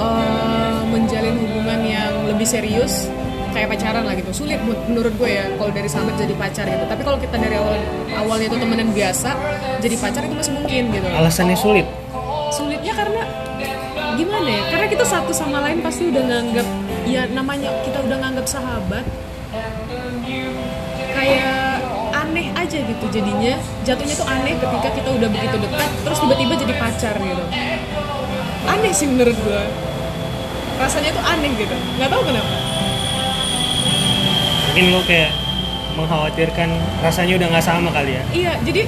S2: eh, menjalin hubungan yang lebih serius kayak pacaran lah gitu. Sulit menur- menurut gue ya kalau dari sahabat jadi pacar gitu. Tapi kalau kita dari awal awalnya itu temenan biasa jadi pacar itu masih mungkin gitu.
S1: Alasannya sulit?
S2: Sulitnya karena gimana ya? Karena kita satu sama lain pasti udah nganggap ya namanya kita udah nganggap sahabat kayak aneh aja gitu jadinya. Jatuhnya tuh aneh ketika kita udah begitu dekat terus tiba-tiba jadi pacar gitu. Aneh sih menurut gue rasanya tuh aneh gitu. Nggak tahu kenapa.
S1: Mungkin lo kayak mengkhawatirkan rasanya udah nggak sama kali ya.
S2: Iya jadi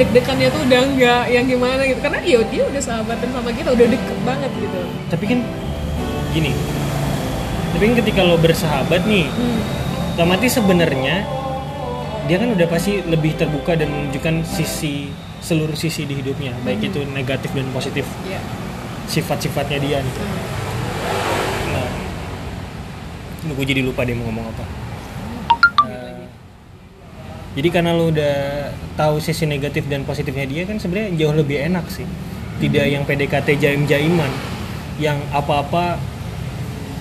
S2: deg-degannya tuh udah nggak yang gimana gitu. Karena ya dia udah sahabatan sama kita udah deket banget gitu.
S1: Tapi kan gini tapi kan ketika lo bersahabat nih
S2: hmm.
S1: otomatis sebenarnya dia kan udah pasti lebih terbuka dan menunjukkan sisi seluruh sisi di hidupnya baik itu negatif dan positif
S2: ya
S1: sifat-sifatnya dia.
S2: Hmm.
S1: Nah, gue jadi lupa deh mau ngomong apa. Eh, jadi karena lo udah tahu sisi negatif dan positifnya dia kan sebenarnya jauh lebih enak sih. Tidak yang PDKT jaim-jaiman, yang apa-apa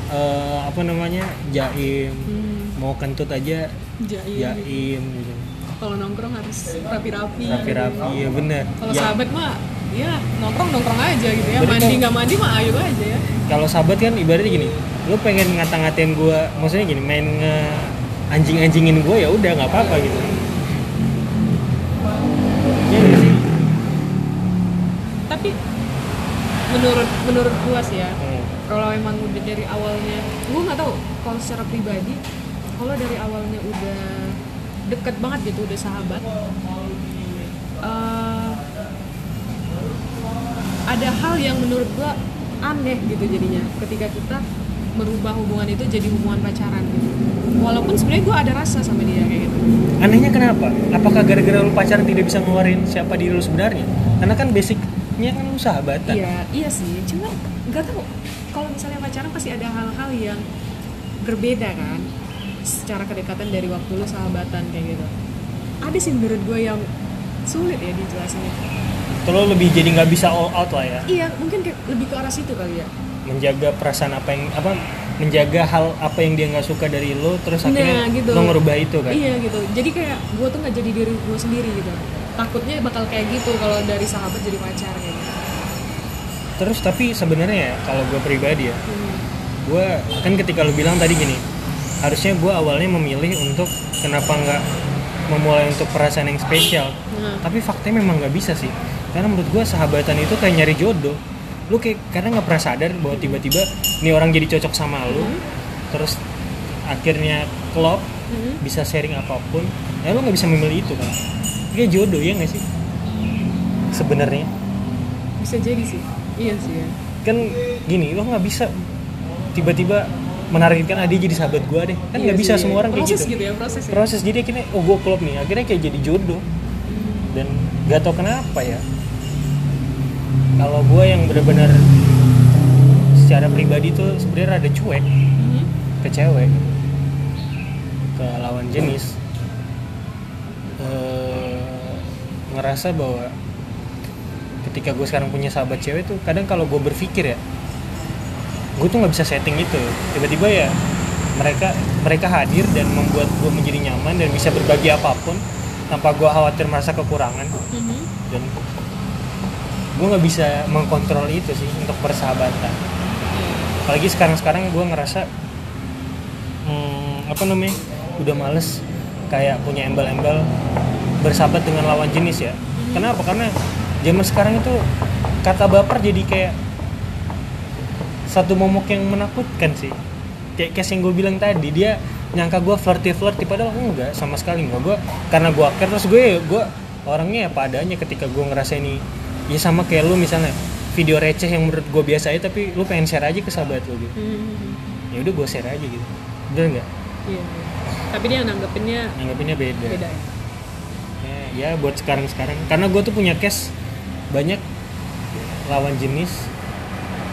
S1: eh, apa namanya jaim,
S2: Hmm.
S1: Mau kentut aja
S2: jaim.
S1: jaim gitu.
S2: kalau nongkrong harus rapi-rapi.
S1: Rapi-rapi ya bener.
S2: kalau
S1: Ya,
S2: sahabat mah ya nongkrong nongkrong aja gitu ya.
S1: Berarti
S2: mandi nggak mandi mah ayo aja ya.
S1: Kalau sahabat kan ibaratnya gini lu pengen ngata-ngatain gue maksudnya gini main nge anjing-anjingin gue ya udah nggak apa-apa gitu. Ya sih?
S2: Tapi menurut menurut gua sih ya
S1: Hmm.
S2: kalau emang udah dari awalnya gua nggak tahu kalau secara pribadi kalau dari awalnya udah deket banget gitu udah sahabat eh, ada hal yang menurut gua aneh gitu jadinya. Ketika kita merubah hubungan itu jadi hubungan pacaran gitu. Walaupun sebenarnya gua ada rasa sama dia kayak gitu.
S1: Anehnya kenapa? Apakah gara-gara lu pacaran tidak bisa ngeluarin siapa diri lu sebenarnya? Karena kan basicnya kan lu sahabatan.
S2: Iya, iya sih. Cuma nggak tahu. Kalau misalnya pacaran pasti ada hal-hal yang berbeda kan secara kedekatan dari waktu lu sahabatan kayak gitu. Ada sih menurut gue yang sulit ya dijelasinnya.
S1: Lu lebih jadi nggak bisa all out lah ya
S2: Iya, mungkin kayak lebih ke arah situ kali ya.
S1: menjaga perasaan apa yang apa menjaga hal apa yang dia nggak suka dari lo terus akhirnya
S2: Nah, gitu.
S1: lo ngerubah itu kan
S2: Iya gitu. Jadi kayak gue tuh nggak jadi diri gue sendiri gitu. Takutnya bakal kayak gitu kalau dari sahabat jadi pacar kayak gitu.
S1: terus tapi sebenarnya ya kalau gue pribadi ya
S2: Hmm.
S1: gue kan ketika lo bilang tadi gini harusnya gue awalnya memilih untuk kenapa nggak memulai untuk perasaan yang spesial
S2: Nah,
S1: tapi faktanya memang nggak bisa sih karena menurut gue sahabatan itu kayak nyari jodoh lu kayak kadang nggak pernah sadar bahwa tiba-tiba nih orang jadi cocok sama lu
S2: Hmm.
S1: terus akhirnya klop
S2: hmm.
S1: bisa sharing apa pun ya lu nggak bisa memilih itu kan kayak jodoh ya nggak sih sebenarnya
S2: bisa jadi sih. Iya sih ya.
S1: kan gini lo nggak bisa tiba-tiba menargetkan ah dia jadi sahabat gue deh. Kan nggak
S2: Iya
S1: bisa
S2: sih,
S1: semua orang kayak
S2: proses
S1: gitu.
S2: gitu ya proses ya.
S1: proses. Jadi akhirnya oh gue klop nih. Akhirnya kayak jadi jodoh. Dan gak tau kenapa ya. Kalau gue yang benar-benar secara pribadi tuh sebenarnya rada cuek.
S2: Mhm.
S1: ke cewek. Ke lawan jenis. Eh, ngerasa bahwa ketika gue sekarang punya sahabat cewek tuh kadang kalau gue berpikir ya gue tuh nggak bisa setting itu tiba-tiba ya mereka mereka hadir dan membuat gue menjadi nyaman dan bisa berbagi apa pun tanpa gue khawatir merasa kekurangan.
S2: Mhm.
S1: dan gue nggak bisa mengkontrol itu sih untuk persahabatan. Apalagi sekarang-sekarang gue ngerasa hmm, apa namanya udah males kayak punya embel-embel bersahabat dengan lawan jenis ya. Kenapa? Karena zaman sekarang itu kata baper jadi kayak satu momok yang menakutkan sih kayak case yang gue bilang tadi dia nyangka gue flirty flirty padahal enggak sama sekali enggak gue karena gue care terus gue gue orangnya apa adanya ketika gue ngerasa ini ya sama kayak lu misalnya video receh yang menurut gue biasa aja tapi lu pengen share aja ke sahabat lu gitu
S2: Mhm.
S1: ya udah gue share aja gitu bener nggak
S2: Iya. iya. Tapi dia nanggepinnya
S1: nanggapinnya beda,
S2: beda ya.
S1: Ya, ya buat sekarang sekarang karena gue tuh punya case banyak lawan jenis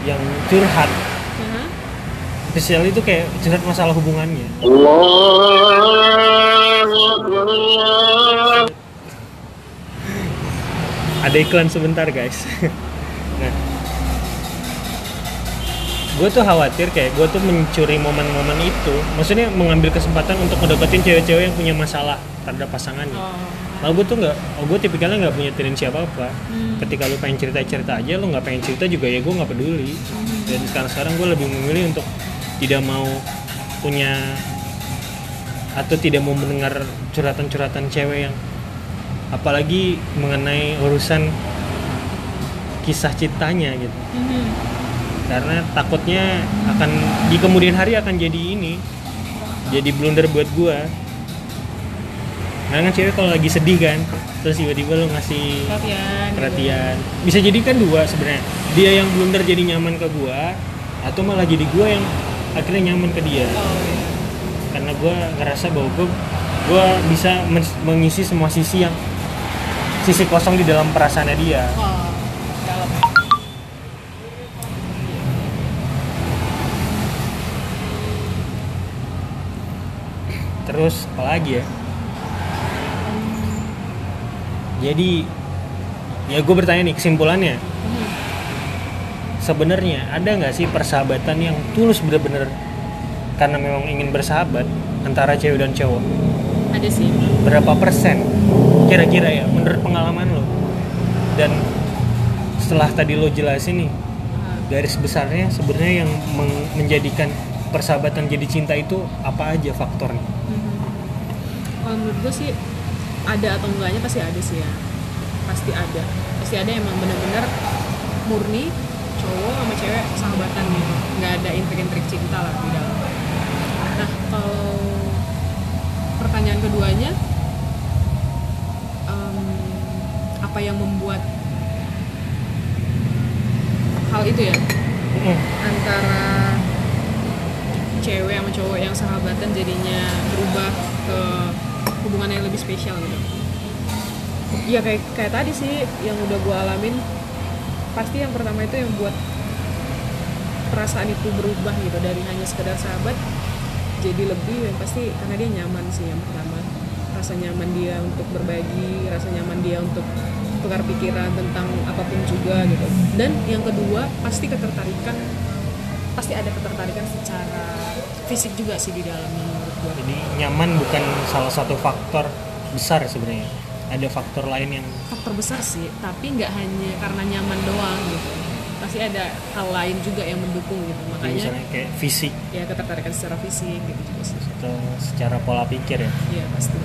S1: yang curhat.
S2: Aha.
S1: spesial itu kayak curhat masalah hubungannya. Ada iklan sebentar guys. [LAUGHS] Nah. Gue tuh khawatir kayak gue tuh mencuri momen-momen itu. Maksudnya mengambil kesempatan untuk ngedapetin cewek-cewek yang punya masalah terhadap pasangannya.
S2: Oh.
S1: Lalu gue tuh nggak, oh gue tipikalnya nggak punya tendensi apa apa.
S2: Hmm.
S1: Ketika lu pengen cerita cerita aja, lu nggak pengen cerita juga ya gue nggak peduli. Dan sekarang sekarang gue lebih memilih untuk tidak mau punya atau tidak mau mendengar curhatan-curhatan cewek yang apalagi mengenai urusan kisah cintanya gitu.
S2: Mhm.
S1: Karena takutnya akan di kemudian hari akan jadi ini, jadi blunder buat gue. Karena kan cewek kalau lagi sedih kan, terus tiba-tiba lu ngasih
S2: Perhatian. gitu.
S1: perhatian bisa jadi kan dua sebenarnya dia yang blunder jadi nyaman ke gua atau malah jadi gua yang akhirnya nyaman ke dia
S2: Oh, iya.
S1: karena gua ngerasa bahwa gua, gua bisa men- mengisi semua sisi yang sisi kosong di dalam perasaannya dia
S2: Oh, dalam.
S1: terus apalagi ya jadi ya gue bertanya nih kesimpulannya
S2: Mhm.
S1: sebenarnya ada nggak sih persahabatan yang tulus bener-bener karena memang ingin bersahabat antara cewek dan cowok
S2: Ada sih.
S1: berapa persen kira-kira ya menurut pengalaman lo dan setelah tadi lo jelasin nih
S2: Ah.
S1: garis besarnya sebenarnya yang menjadikan persahabatan jadi cinta itu apa aja faktornya
S2: Mhm. Kalau menurut gue sih ada atau enggaknya pasti ada sih ya. Pasti ada. Pasti ada emang bener-bener murni cowok sama cewek sahabatan gitu. Nggak ada intrik-intrik cinta lah di dalam. Nah kalau pertanyaan keduanya em, apa yang membuat hal itu ya
S1: Mm,
S2: antara cewek sama cowok yang sahabatan jadinya berubah ke hubungan yang lebih spesial gitu. Ya kayak kayak tadi sih yang udah gue alamin pasti yang pertama itu yang buat perasaan itu berubah gitu dari hanya sekedar sahabat jadi lebih yang pasti karena dia nyaman sih yang pertama. Rasa nyaman dia untuk berbagi rasa nyaman dia untuk tukar pikiran tentang apa pun juga gitu. Dan yang kedua pasti ketertarikan pasti ada ketertarikan secara fisik juga sih di dalamnya
S1: jadi nyaman bukan salah satu faktor besar sebenarnya. Ada faktor lain yang
S2: faktor besar sih tapi nggak hanya karena nyaman doang gitu. Pasti ada hal lain juga yang mendukung gitu.
S1: Ya,
S2: makanya
S1: misalnya kayak fisik.
S2: Ya ketertarikan secara fisik gitu juga sih.
S1: Atau secara pola pikir ya?
S2: Iya pasti.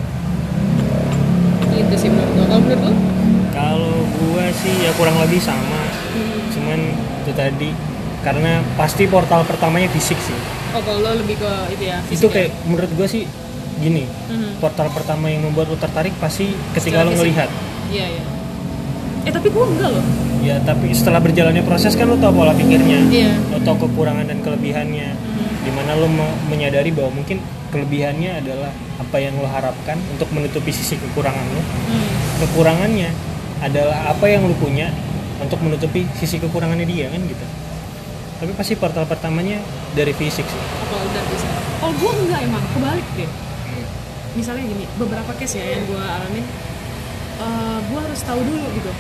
S2: Itu sih menurut lo kalau menurut lo
S1: kalau gua sih ya kurang lebih sama. Cuman itu tadi karena pasti portal pertamanya fisik sih
S2: oh kalau lo lebih ke itu ya
S1: itu
S2: fisik ya?
S1: kayak menurut gua sih gini
S2: Mhm.
S1: portal pertama yang membuat lo tertarik pasti ketika
S2: Secara
S1: lo ngelihat.
S2: Iya iya. Eh tapi gue enggak loh.
S1: Ya tapi setelah berjalannya proses kan lo tau pola pikirnya.
S2: Iya.
S1: Lo tau kekurangan dan kelebihannya.
S2: Mhm.
S1: di mana lo me- menyadari bahwa mungkin kelebihannya adalah apa yang lo harapkan untuk menutupi sisi kekurangan lo.
S2: Hmm.
S1: kekurangannya adalah apa yang lo punya untuk menutupi sisi kekurangannya dia kan gitu tapi pasti portal pertamanya dari fisik sih.
S2: Oh, kalau udah bisa? Oh gue enggak emang kebalik deh. Misalnya gini beberapa case ya yang gue alamin. Gue harus tahu dulu gitu.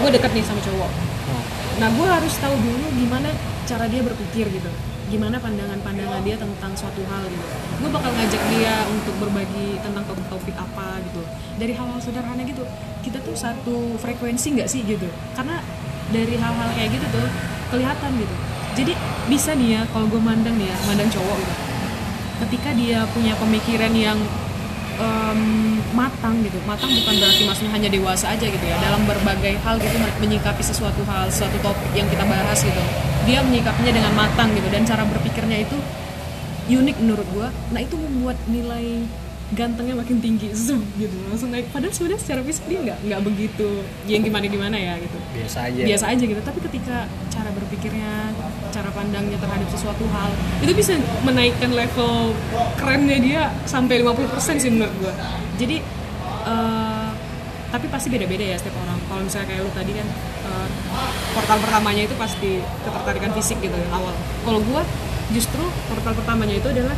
S2: Gue deket nih sama cowok.
S1: Oh,
S2: nah gue harus tahu dulu gimana cara dia berpikir gitu. Gimana pandangan-pandangan dia tentang suatu hal gitu. Gue bakal ngajak dia untuk berbagi tentang topik-topik apa gitu. Dari hal-hal sederhana gitu. Kita tuh satu frekuensi nggak sih gitu? Karena dari hal-hal kayak gitu tuh kelihatan gitu jadi bisa nih ya kalau gue mandang nih ya mandang cowok gitu. Ketika dia punya pemikiran yang em, matang gitu matang bukan berarti maksudnya hanya dewasa aja gitu ya dalam berbagai hal gitu men- menyikapi sesuatu hal suatu topik yang kita bahas gitu. Dia menyikapinya dengan matang gitu dan cara berpikirnya itu unik menurut gua. Nah itu membuat nilai gantengnya makin tinggi zoom gitu. Langsung naik. Padahal sebenarnya secara fisik dia nggak nggak begitu yang gimana gimana ya gitu.
S1: Biasa aja.
S2: Biasa aja gitu. Tapi ketika cara berpikirnya cara pandangnya terhadap sesuatu hal itu bisa menaikkan level kerennya dia sampai 50% sih menurut gua. Jadi eh, tapi pasti beda-beda ya setiap orang. Kalau misalnya kayak lu tadi kan eh, portal pertamanya itu pasti ketertarikan fisik gitu ya, awal. Kalau gua justru portal pertamanya itu adalah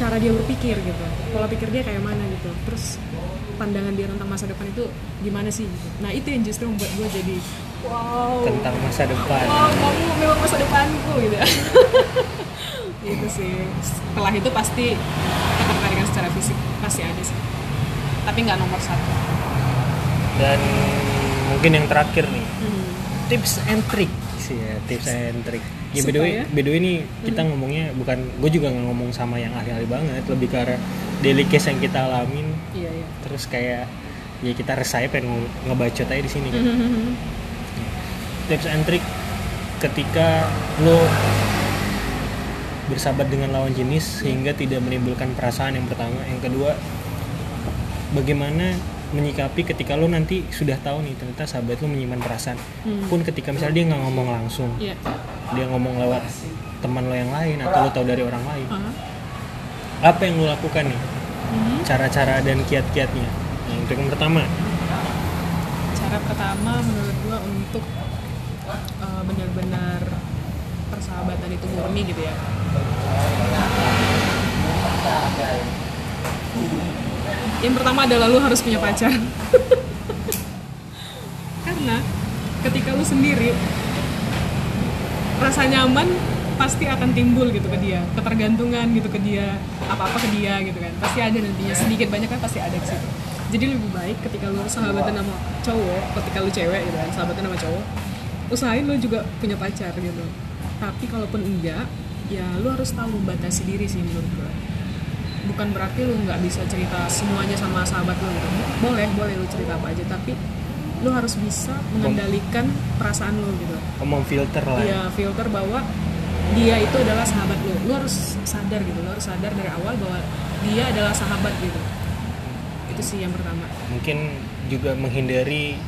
S2: cara dia berpikir gitu. Pola pikir dia kayak mana gitu. Terus pandangan dia tentang masa depan itu gimana sih gitu. Nah itu yang justru membuat gue jadi wow
S1: tentang masa depan.
S2: Wow kamu memang masa depanku gitu. [LAUGHS] Gitu sih. Setelah itu pasti ketertarikan secara fisik pasti ada sih. Tapi nggak nomor satu.
S1: Dan mungkin yang terakhir nih
S2: Hmm.
S1: tips and trick sih ya tips and trick ya by the way
S2: Supaya?
S1: by the way ini kita ngomongnya bukan gue juga nggak ngomong sama yang ahli-ahli banget lebih ke arah daily case yang kita alamin.
S2: Iya iya.
S1: Terus kayak ya kita resah pengen nge- ngebacot aja di sini kan.
S2: Hmm.
S1: tips and trick ketika lo bersahabat dengan lawan jenis sehingga tidak menimbulkan perasaan yang pertama. Yang kedua bagaimana menyikapi ketika lo nanti sudah tahu nih ternyata sahabat lo menyimpan perasaan
S2: Hmm.
S1: pun ketika misalnya dia nggak ngomong langsung
S2: iya
S1: dia ngomong lewat teman lo yang lain atau lo tahu dari orang lain
S2: Aha.
S1: apa yang lo lakukan nih
S2: Mhm.
S1: cara-cara dan kiat-kiatnya nah, untuk yang pertama
S2: cara pertama menurut gua untuk uh, benar-benar persahabatan itu murni gitu ya yang pertama adalah lu harus punya pacar. [LAUGHS] Karena ketika lu sendiri rasa nyaman pasti akan timbul gitu ke dia. Ketergantungan gitu ke dia apa-apa ke dia gitu kan. Pasti ada nantinya. Sedikit banyak kan pasti ada di jadi lebih baik ketika lu sahabatan sama cowok ketika lu cewek gitu kan sahabatan sama cowok usahain lu juga punya pacar gitu. Tapi kalaupun enggak ya lu harus tahu membatasi diri sih menurut gue bukan berarti lu nggak bisa cerita semuanya sama sahabat lu gitu. Boleh boleh lu cerita apa aja tapi lu harus bisa mengendalikan perasaan lu gitu.
S1: Oh, memfilter lah ya.
S2: ya filter bahwa dia itu adalah sahabat lu. Lu harus sadar gitu lu harus sadar dari awal bahwa dia adalah sahabat gitu. Itu sih yang pertama.
S1: Mungkin juga menghindari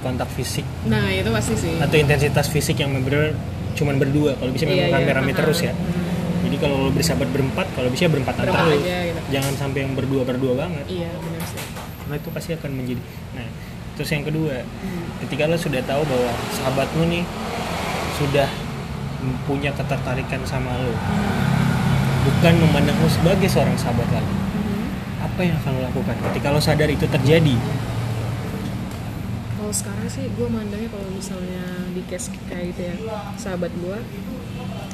S1: kontak fisik.
S2: Nah itu pasti sih.
S1: Atau intensitas fisik yang bener cuman berdua. Kalau bisa memang
S2: Iya, iya.
S1: rame-rame
S2: Aha.
S1: terus ya.
S2: Hmm.
S1: Jadi kalau lo bersahabat berempat kalau bisa
S2: Berempat gitu.
S1: jangan sampai yang berdua berdua banget
S2: iya benar sih
S1: karena itu pasti akan menjadi nah terus yang kedua
S2: Hmm.
S1: ketika lo sudah tahu bahwa sahabat lo nih sudah punya ketertarikan sama lo bukan memandang lo sebagai seorang sahabat lagi
S2: Mhm.
S1: apa yang akan lo lakukan ketika lo sadar itu terjadi
S2: kalau sekarang sih gue mandangnya kalau misalnya di case kayak gitu ya sahabat gue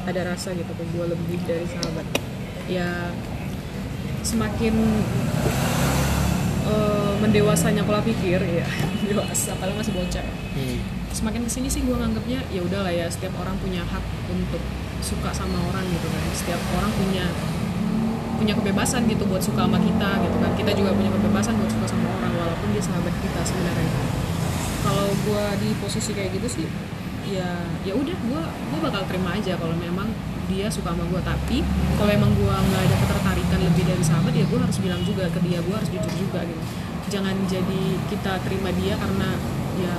S2: ada rasa gitu ke gue lebih dari sahabat. Ya semakin eh, mendewasanya pola pikir ya [LAUGHS] dewasa kalau masih bocah.
S1: Hmm.
S2: semakin ke sini sih gue nganggapnya ya udahlah ya setiap orang punya hak untuk suka sama orang gitu kan. Setiap orang punya punya kebebasan gitu buat suka sama kita gitu kan. Kita juga punya kebebasan buat suka sama orang walaupun dia sahabat kita sebenarnya kalau gue di posisi kayak gitu sih ya ya udah gue gue bakal terima aja kalau memang dia suka sama gue tapi kalau emang gue nggak ada ketertarikan lebih dari sahabat ya gue harus bilang juga ke dia gue harus jujur juga gitu. Jangan jadi kita terima dia karena ya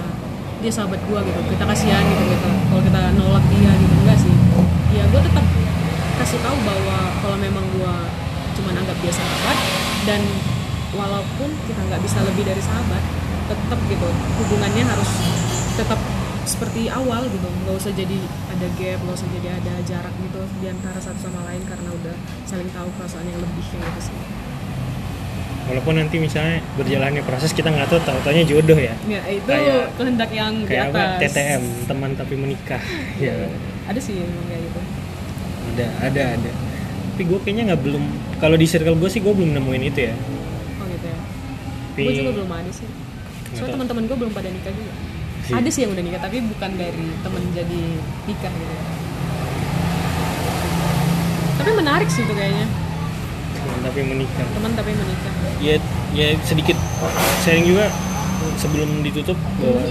S2: dia sahabat gue gitu. Kita kasihan gitu gitu. Kalau kita nolak dia gitu enggak sih. Ya gue tetap kasih tahu bahwa kalau memang gue cuman anggap dia sahabat dan walaupun kita nggak bisa lebih dari sahabat tetap gitu. Hubungannya harus tetap seperti awal gitu. Nggak usah jadi ada gap nggak usah jadi ada jarak gitu di antara satu sama lain karena udah saling tahu perasaan yang lebih kayak gitu sih.
S1: Walaupun nanti misalnya berjalannya proses kita nggak tahu tahu taunya jodoh ya.
S2: Ya itu
S1: Kayak-
S2: kehendak yang di
S1: kayak apa?
S2: atas.
S1: TTM teman tapi menikah. Ya.
S2: Ada sih emang kayak gitu.
S1: Ada ada ada. Tapi gue kayaknya nggak belum kalau di circle gue sih gue belum nemuin itu ya.
S2: Oh gitu ya.
S1: Tapi
S2: gue juga belum ada sih Soalnya
S1: tahu.
S2: teman-teman gue belum pada nikah juga.
S1: Sih.
S2: ada sih yang udah nikah tapi bukan dari temen jadi nikah gitu. Tapi menarik sih itu kayaknya.
S1: Teman tapi menikah.
S2: Teman tapi menikah.
S1: Ya ya sedikit sharing juga sebelum ditutup bahwa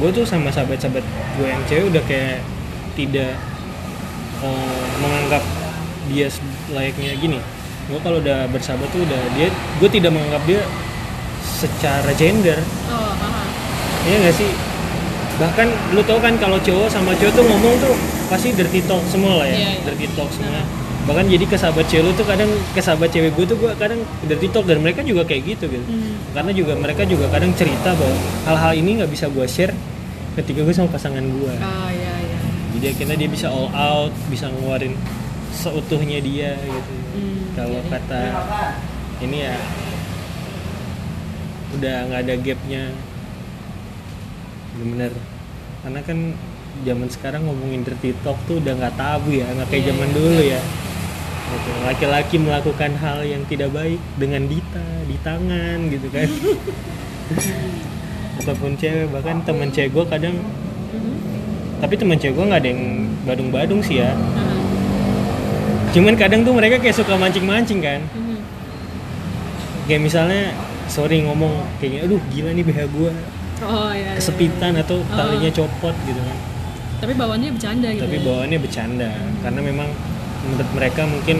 S1: gue tuh sama sahabat-sahabat gue yang cewek udah kayak tidak eh, menganggap dia layaknya gini. Gue kalau udah bersahabat tuh udah dia gue tidak menganggap dia secara gender. Iya gak sih? Bahkan lu tau kan kalau cowok sama cowok tuh ngomong tuh pasti dirty talk semua lah ya.
S2: Iya, iya.
S1: Dirty talk semua. Bahkan jadi ke sahabat cewek lu tuh kadang ke sahabat cewek gue tuh gue kadang dirty talk dan mereka juga kayak gitu gitu.
S2: Hmm.
S1: Karena juga mereka juga kadang cerita bahwa hal-hal ini nggak bisa gue share ketika gue sama pasangan gue.
S2: ah ya ya
S1: Jadi akhirnya dia bisa all out, bisa ngeluarin seutuhnya dia gitu.
S2: Hmm,
S1: Kalau kata ini ya udah nggak ada gapnya bener karena kan zaman sekarang ngomongin dirty talk tuh udah nggak tabu ya nggak kayak
S2: Iya,
S1: zaman
S2: iya.
S1: dulu ya Gitu. laki-laki melakukan hal yang tidak baik dengan dita di tangan gitu kan [LAUGHS] ataupun cewek bahkan teman cewek gue kadang
S2: Mhm.
S1: tapi teman cewek gue nggak ada yang badung-badung sih ya
S2: Haha.
S1: cuman kadang tuh mereka kayak suka mancing-mancing kan
S2: Mhm.
S1: kayak misalnya sorry ngomong kayaknya aduh gila nih BH gue
S2: oh ya ya,
S1: kesepitan atau talinya copot gitu kan.
S2: Tapi bawaannya bercanda gitu
S1: tapi
S2: ya.
S1: bawaannya bercanda karena memang menurut mereka mungkin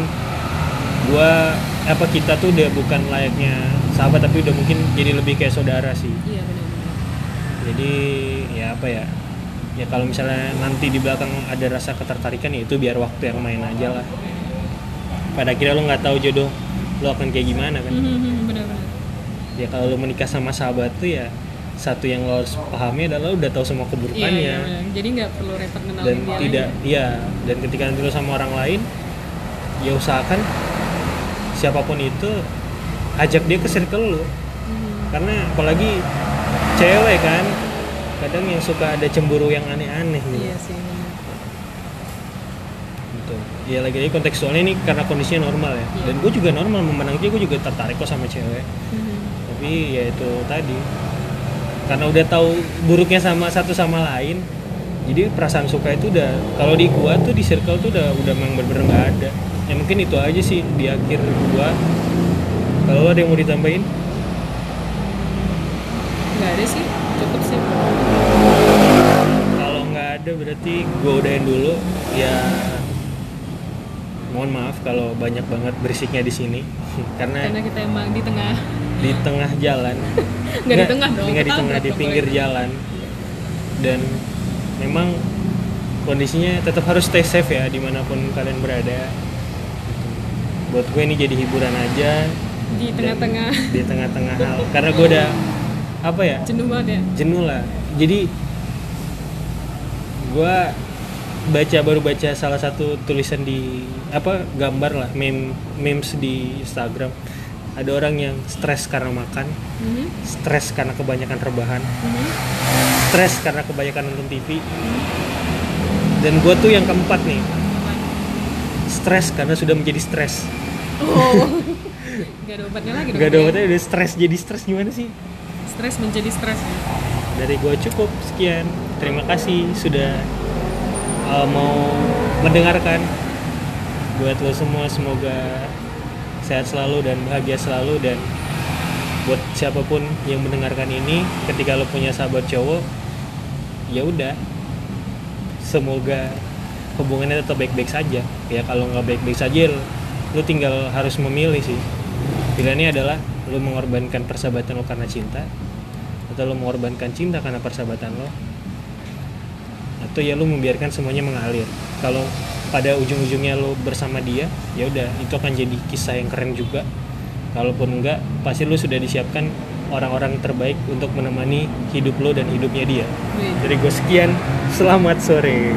S1: gua apa kita tuh udah bukan layaknya sahabat tapi udah mungkin jadi lebih kayak saudara sih.
S2: Iya benar-benar
S1: jadi ya apa ya ya kalau misalnya nanti di belakang ada rasa ketertarikan ya itu biar waktu yang main aja lah. Pada akhirnya lo nggak tahu jodoh lo akan kayak gimana kan.
S2: Mhm, benar-benar
S1: ya kalau lo menikah sama sahabat tuh ya satu yang lo harus pahami adalah lo udah tahu semua
S2: iya,
S1: keburukannya
S2: iya, benar. jadi nggak perlu repot kenalin
S1: dan
S2: dia
S1: tidak
S2: lagi.
S1: iya dan ketika nanti lo sama orang lain ya usahakan siapa pun itu ajak dia ke circle lo
S2: Mhm.
S1: karena apalagi cewek kan kadang yang suka ada cemburu yang aneh-aneh gitu.
S2: iya sih
S1: gitu. ya lagi-lagi kontekstualnya ini karena kondisinya normal ya
S2: Iya.
S1: dan gue juga normal memandang dia gue juga tertarik kok sama cewek
S2: Mhm.
S1: tapi ya itu tadi karena udah tahu buruknya sama satu sama lain jadi perasaan suka itu udah kalau di gua tuh di circle tuh udah udah memang bener-bener nggak ada. Ya mungkin itu aja sih di akhir gua. Kalau ada yang mau ditambahin?
S2: Nggak ada sih cukup sih.
S1: Kalau nggak ada berarti gua udahin dulu. Ya mohon maaf kalau banyak banget berisiknya di sini. [LAUGHS] Karena
S2: karena kita emang di tengah
S1: di tengah jalan. [LAUGHS]
S2: Nggak di tengah dong,
S1: nggak di tengah di pinggir
S2: itu.
S1: jalan. Dan memang kondisinya tetap harus stay safe ya di mana pun kalian berada. Buat gue ini jadi hiburan aja.
S2: Di tengah-tengah.
S1: di tengah-tengah hal. Karena gue udah apa ya?
S2: Jenuh banget ya?
S1: Jenuh lah. Jadi gue baca baru baca salah satu tulisan di apa gambar lah meme memes di Instagram ada orang yang stres karena makan
S2: Mhm.
S1: stres karena kebanyakan rebahan
S2: Mhm.
S1: stres karena kebanyakan nonton TV dan gue tuh yang keempat nih stres karena sudah menjadi stres
S2: Oh. [LAUGHS] Gak ada obatnya lagi dong.
S1: gak ada
S2: ya?
S1: obatnya udah stres jadi stres gimana sih
S2: Stres menjadi stres.
S1: dari gue cukup sekian terima kasih sudah uh, mau mendengarkan buat lo semua semoga sehat selalu dan bahagia selalu dan buat siapa pun yang mendengarkan ini ketika lo punya sahabat cowok ya udah. Semoga hubungannya tetap baik-baik saja. Ya kalau nggak baik-baik saja lo tinggal harus memilih sih. Pilihannya adalah lo mengorbankan persahabatan lo karena cinta atau lo mengorbankan cinta karena persahabatan lo atau ya lo membiarkan semuanya mengalir. Kalau pada ujung-ujungnya lo bersama dia ya udah itu akan jadi kisah yang keren juga. Kalaupun enggak pasti lo sudah disiapkan orang-orang terbaik untuk menemani hidup lo dan hidupnya dia. Dari gue sekian selamat sore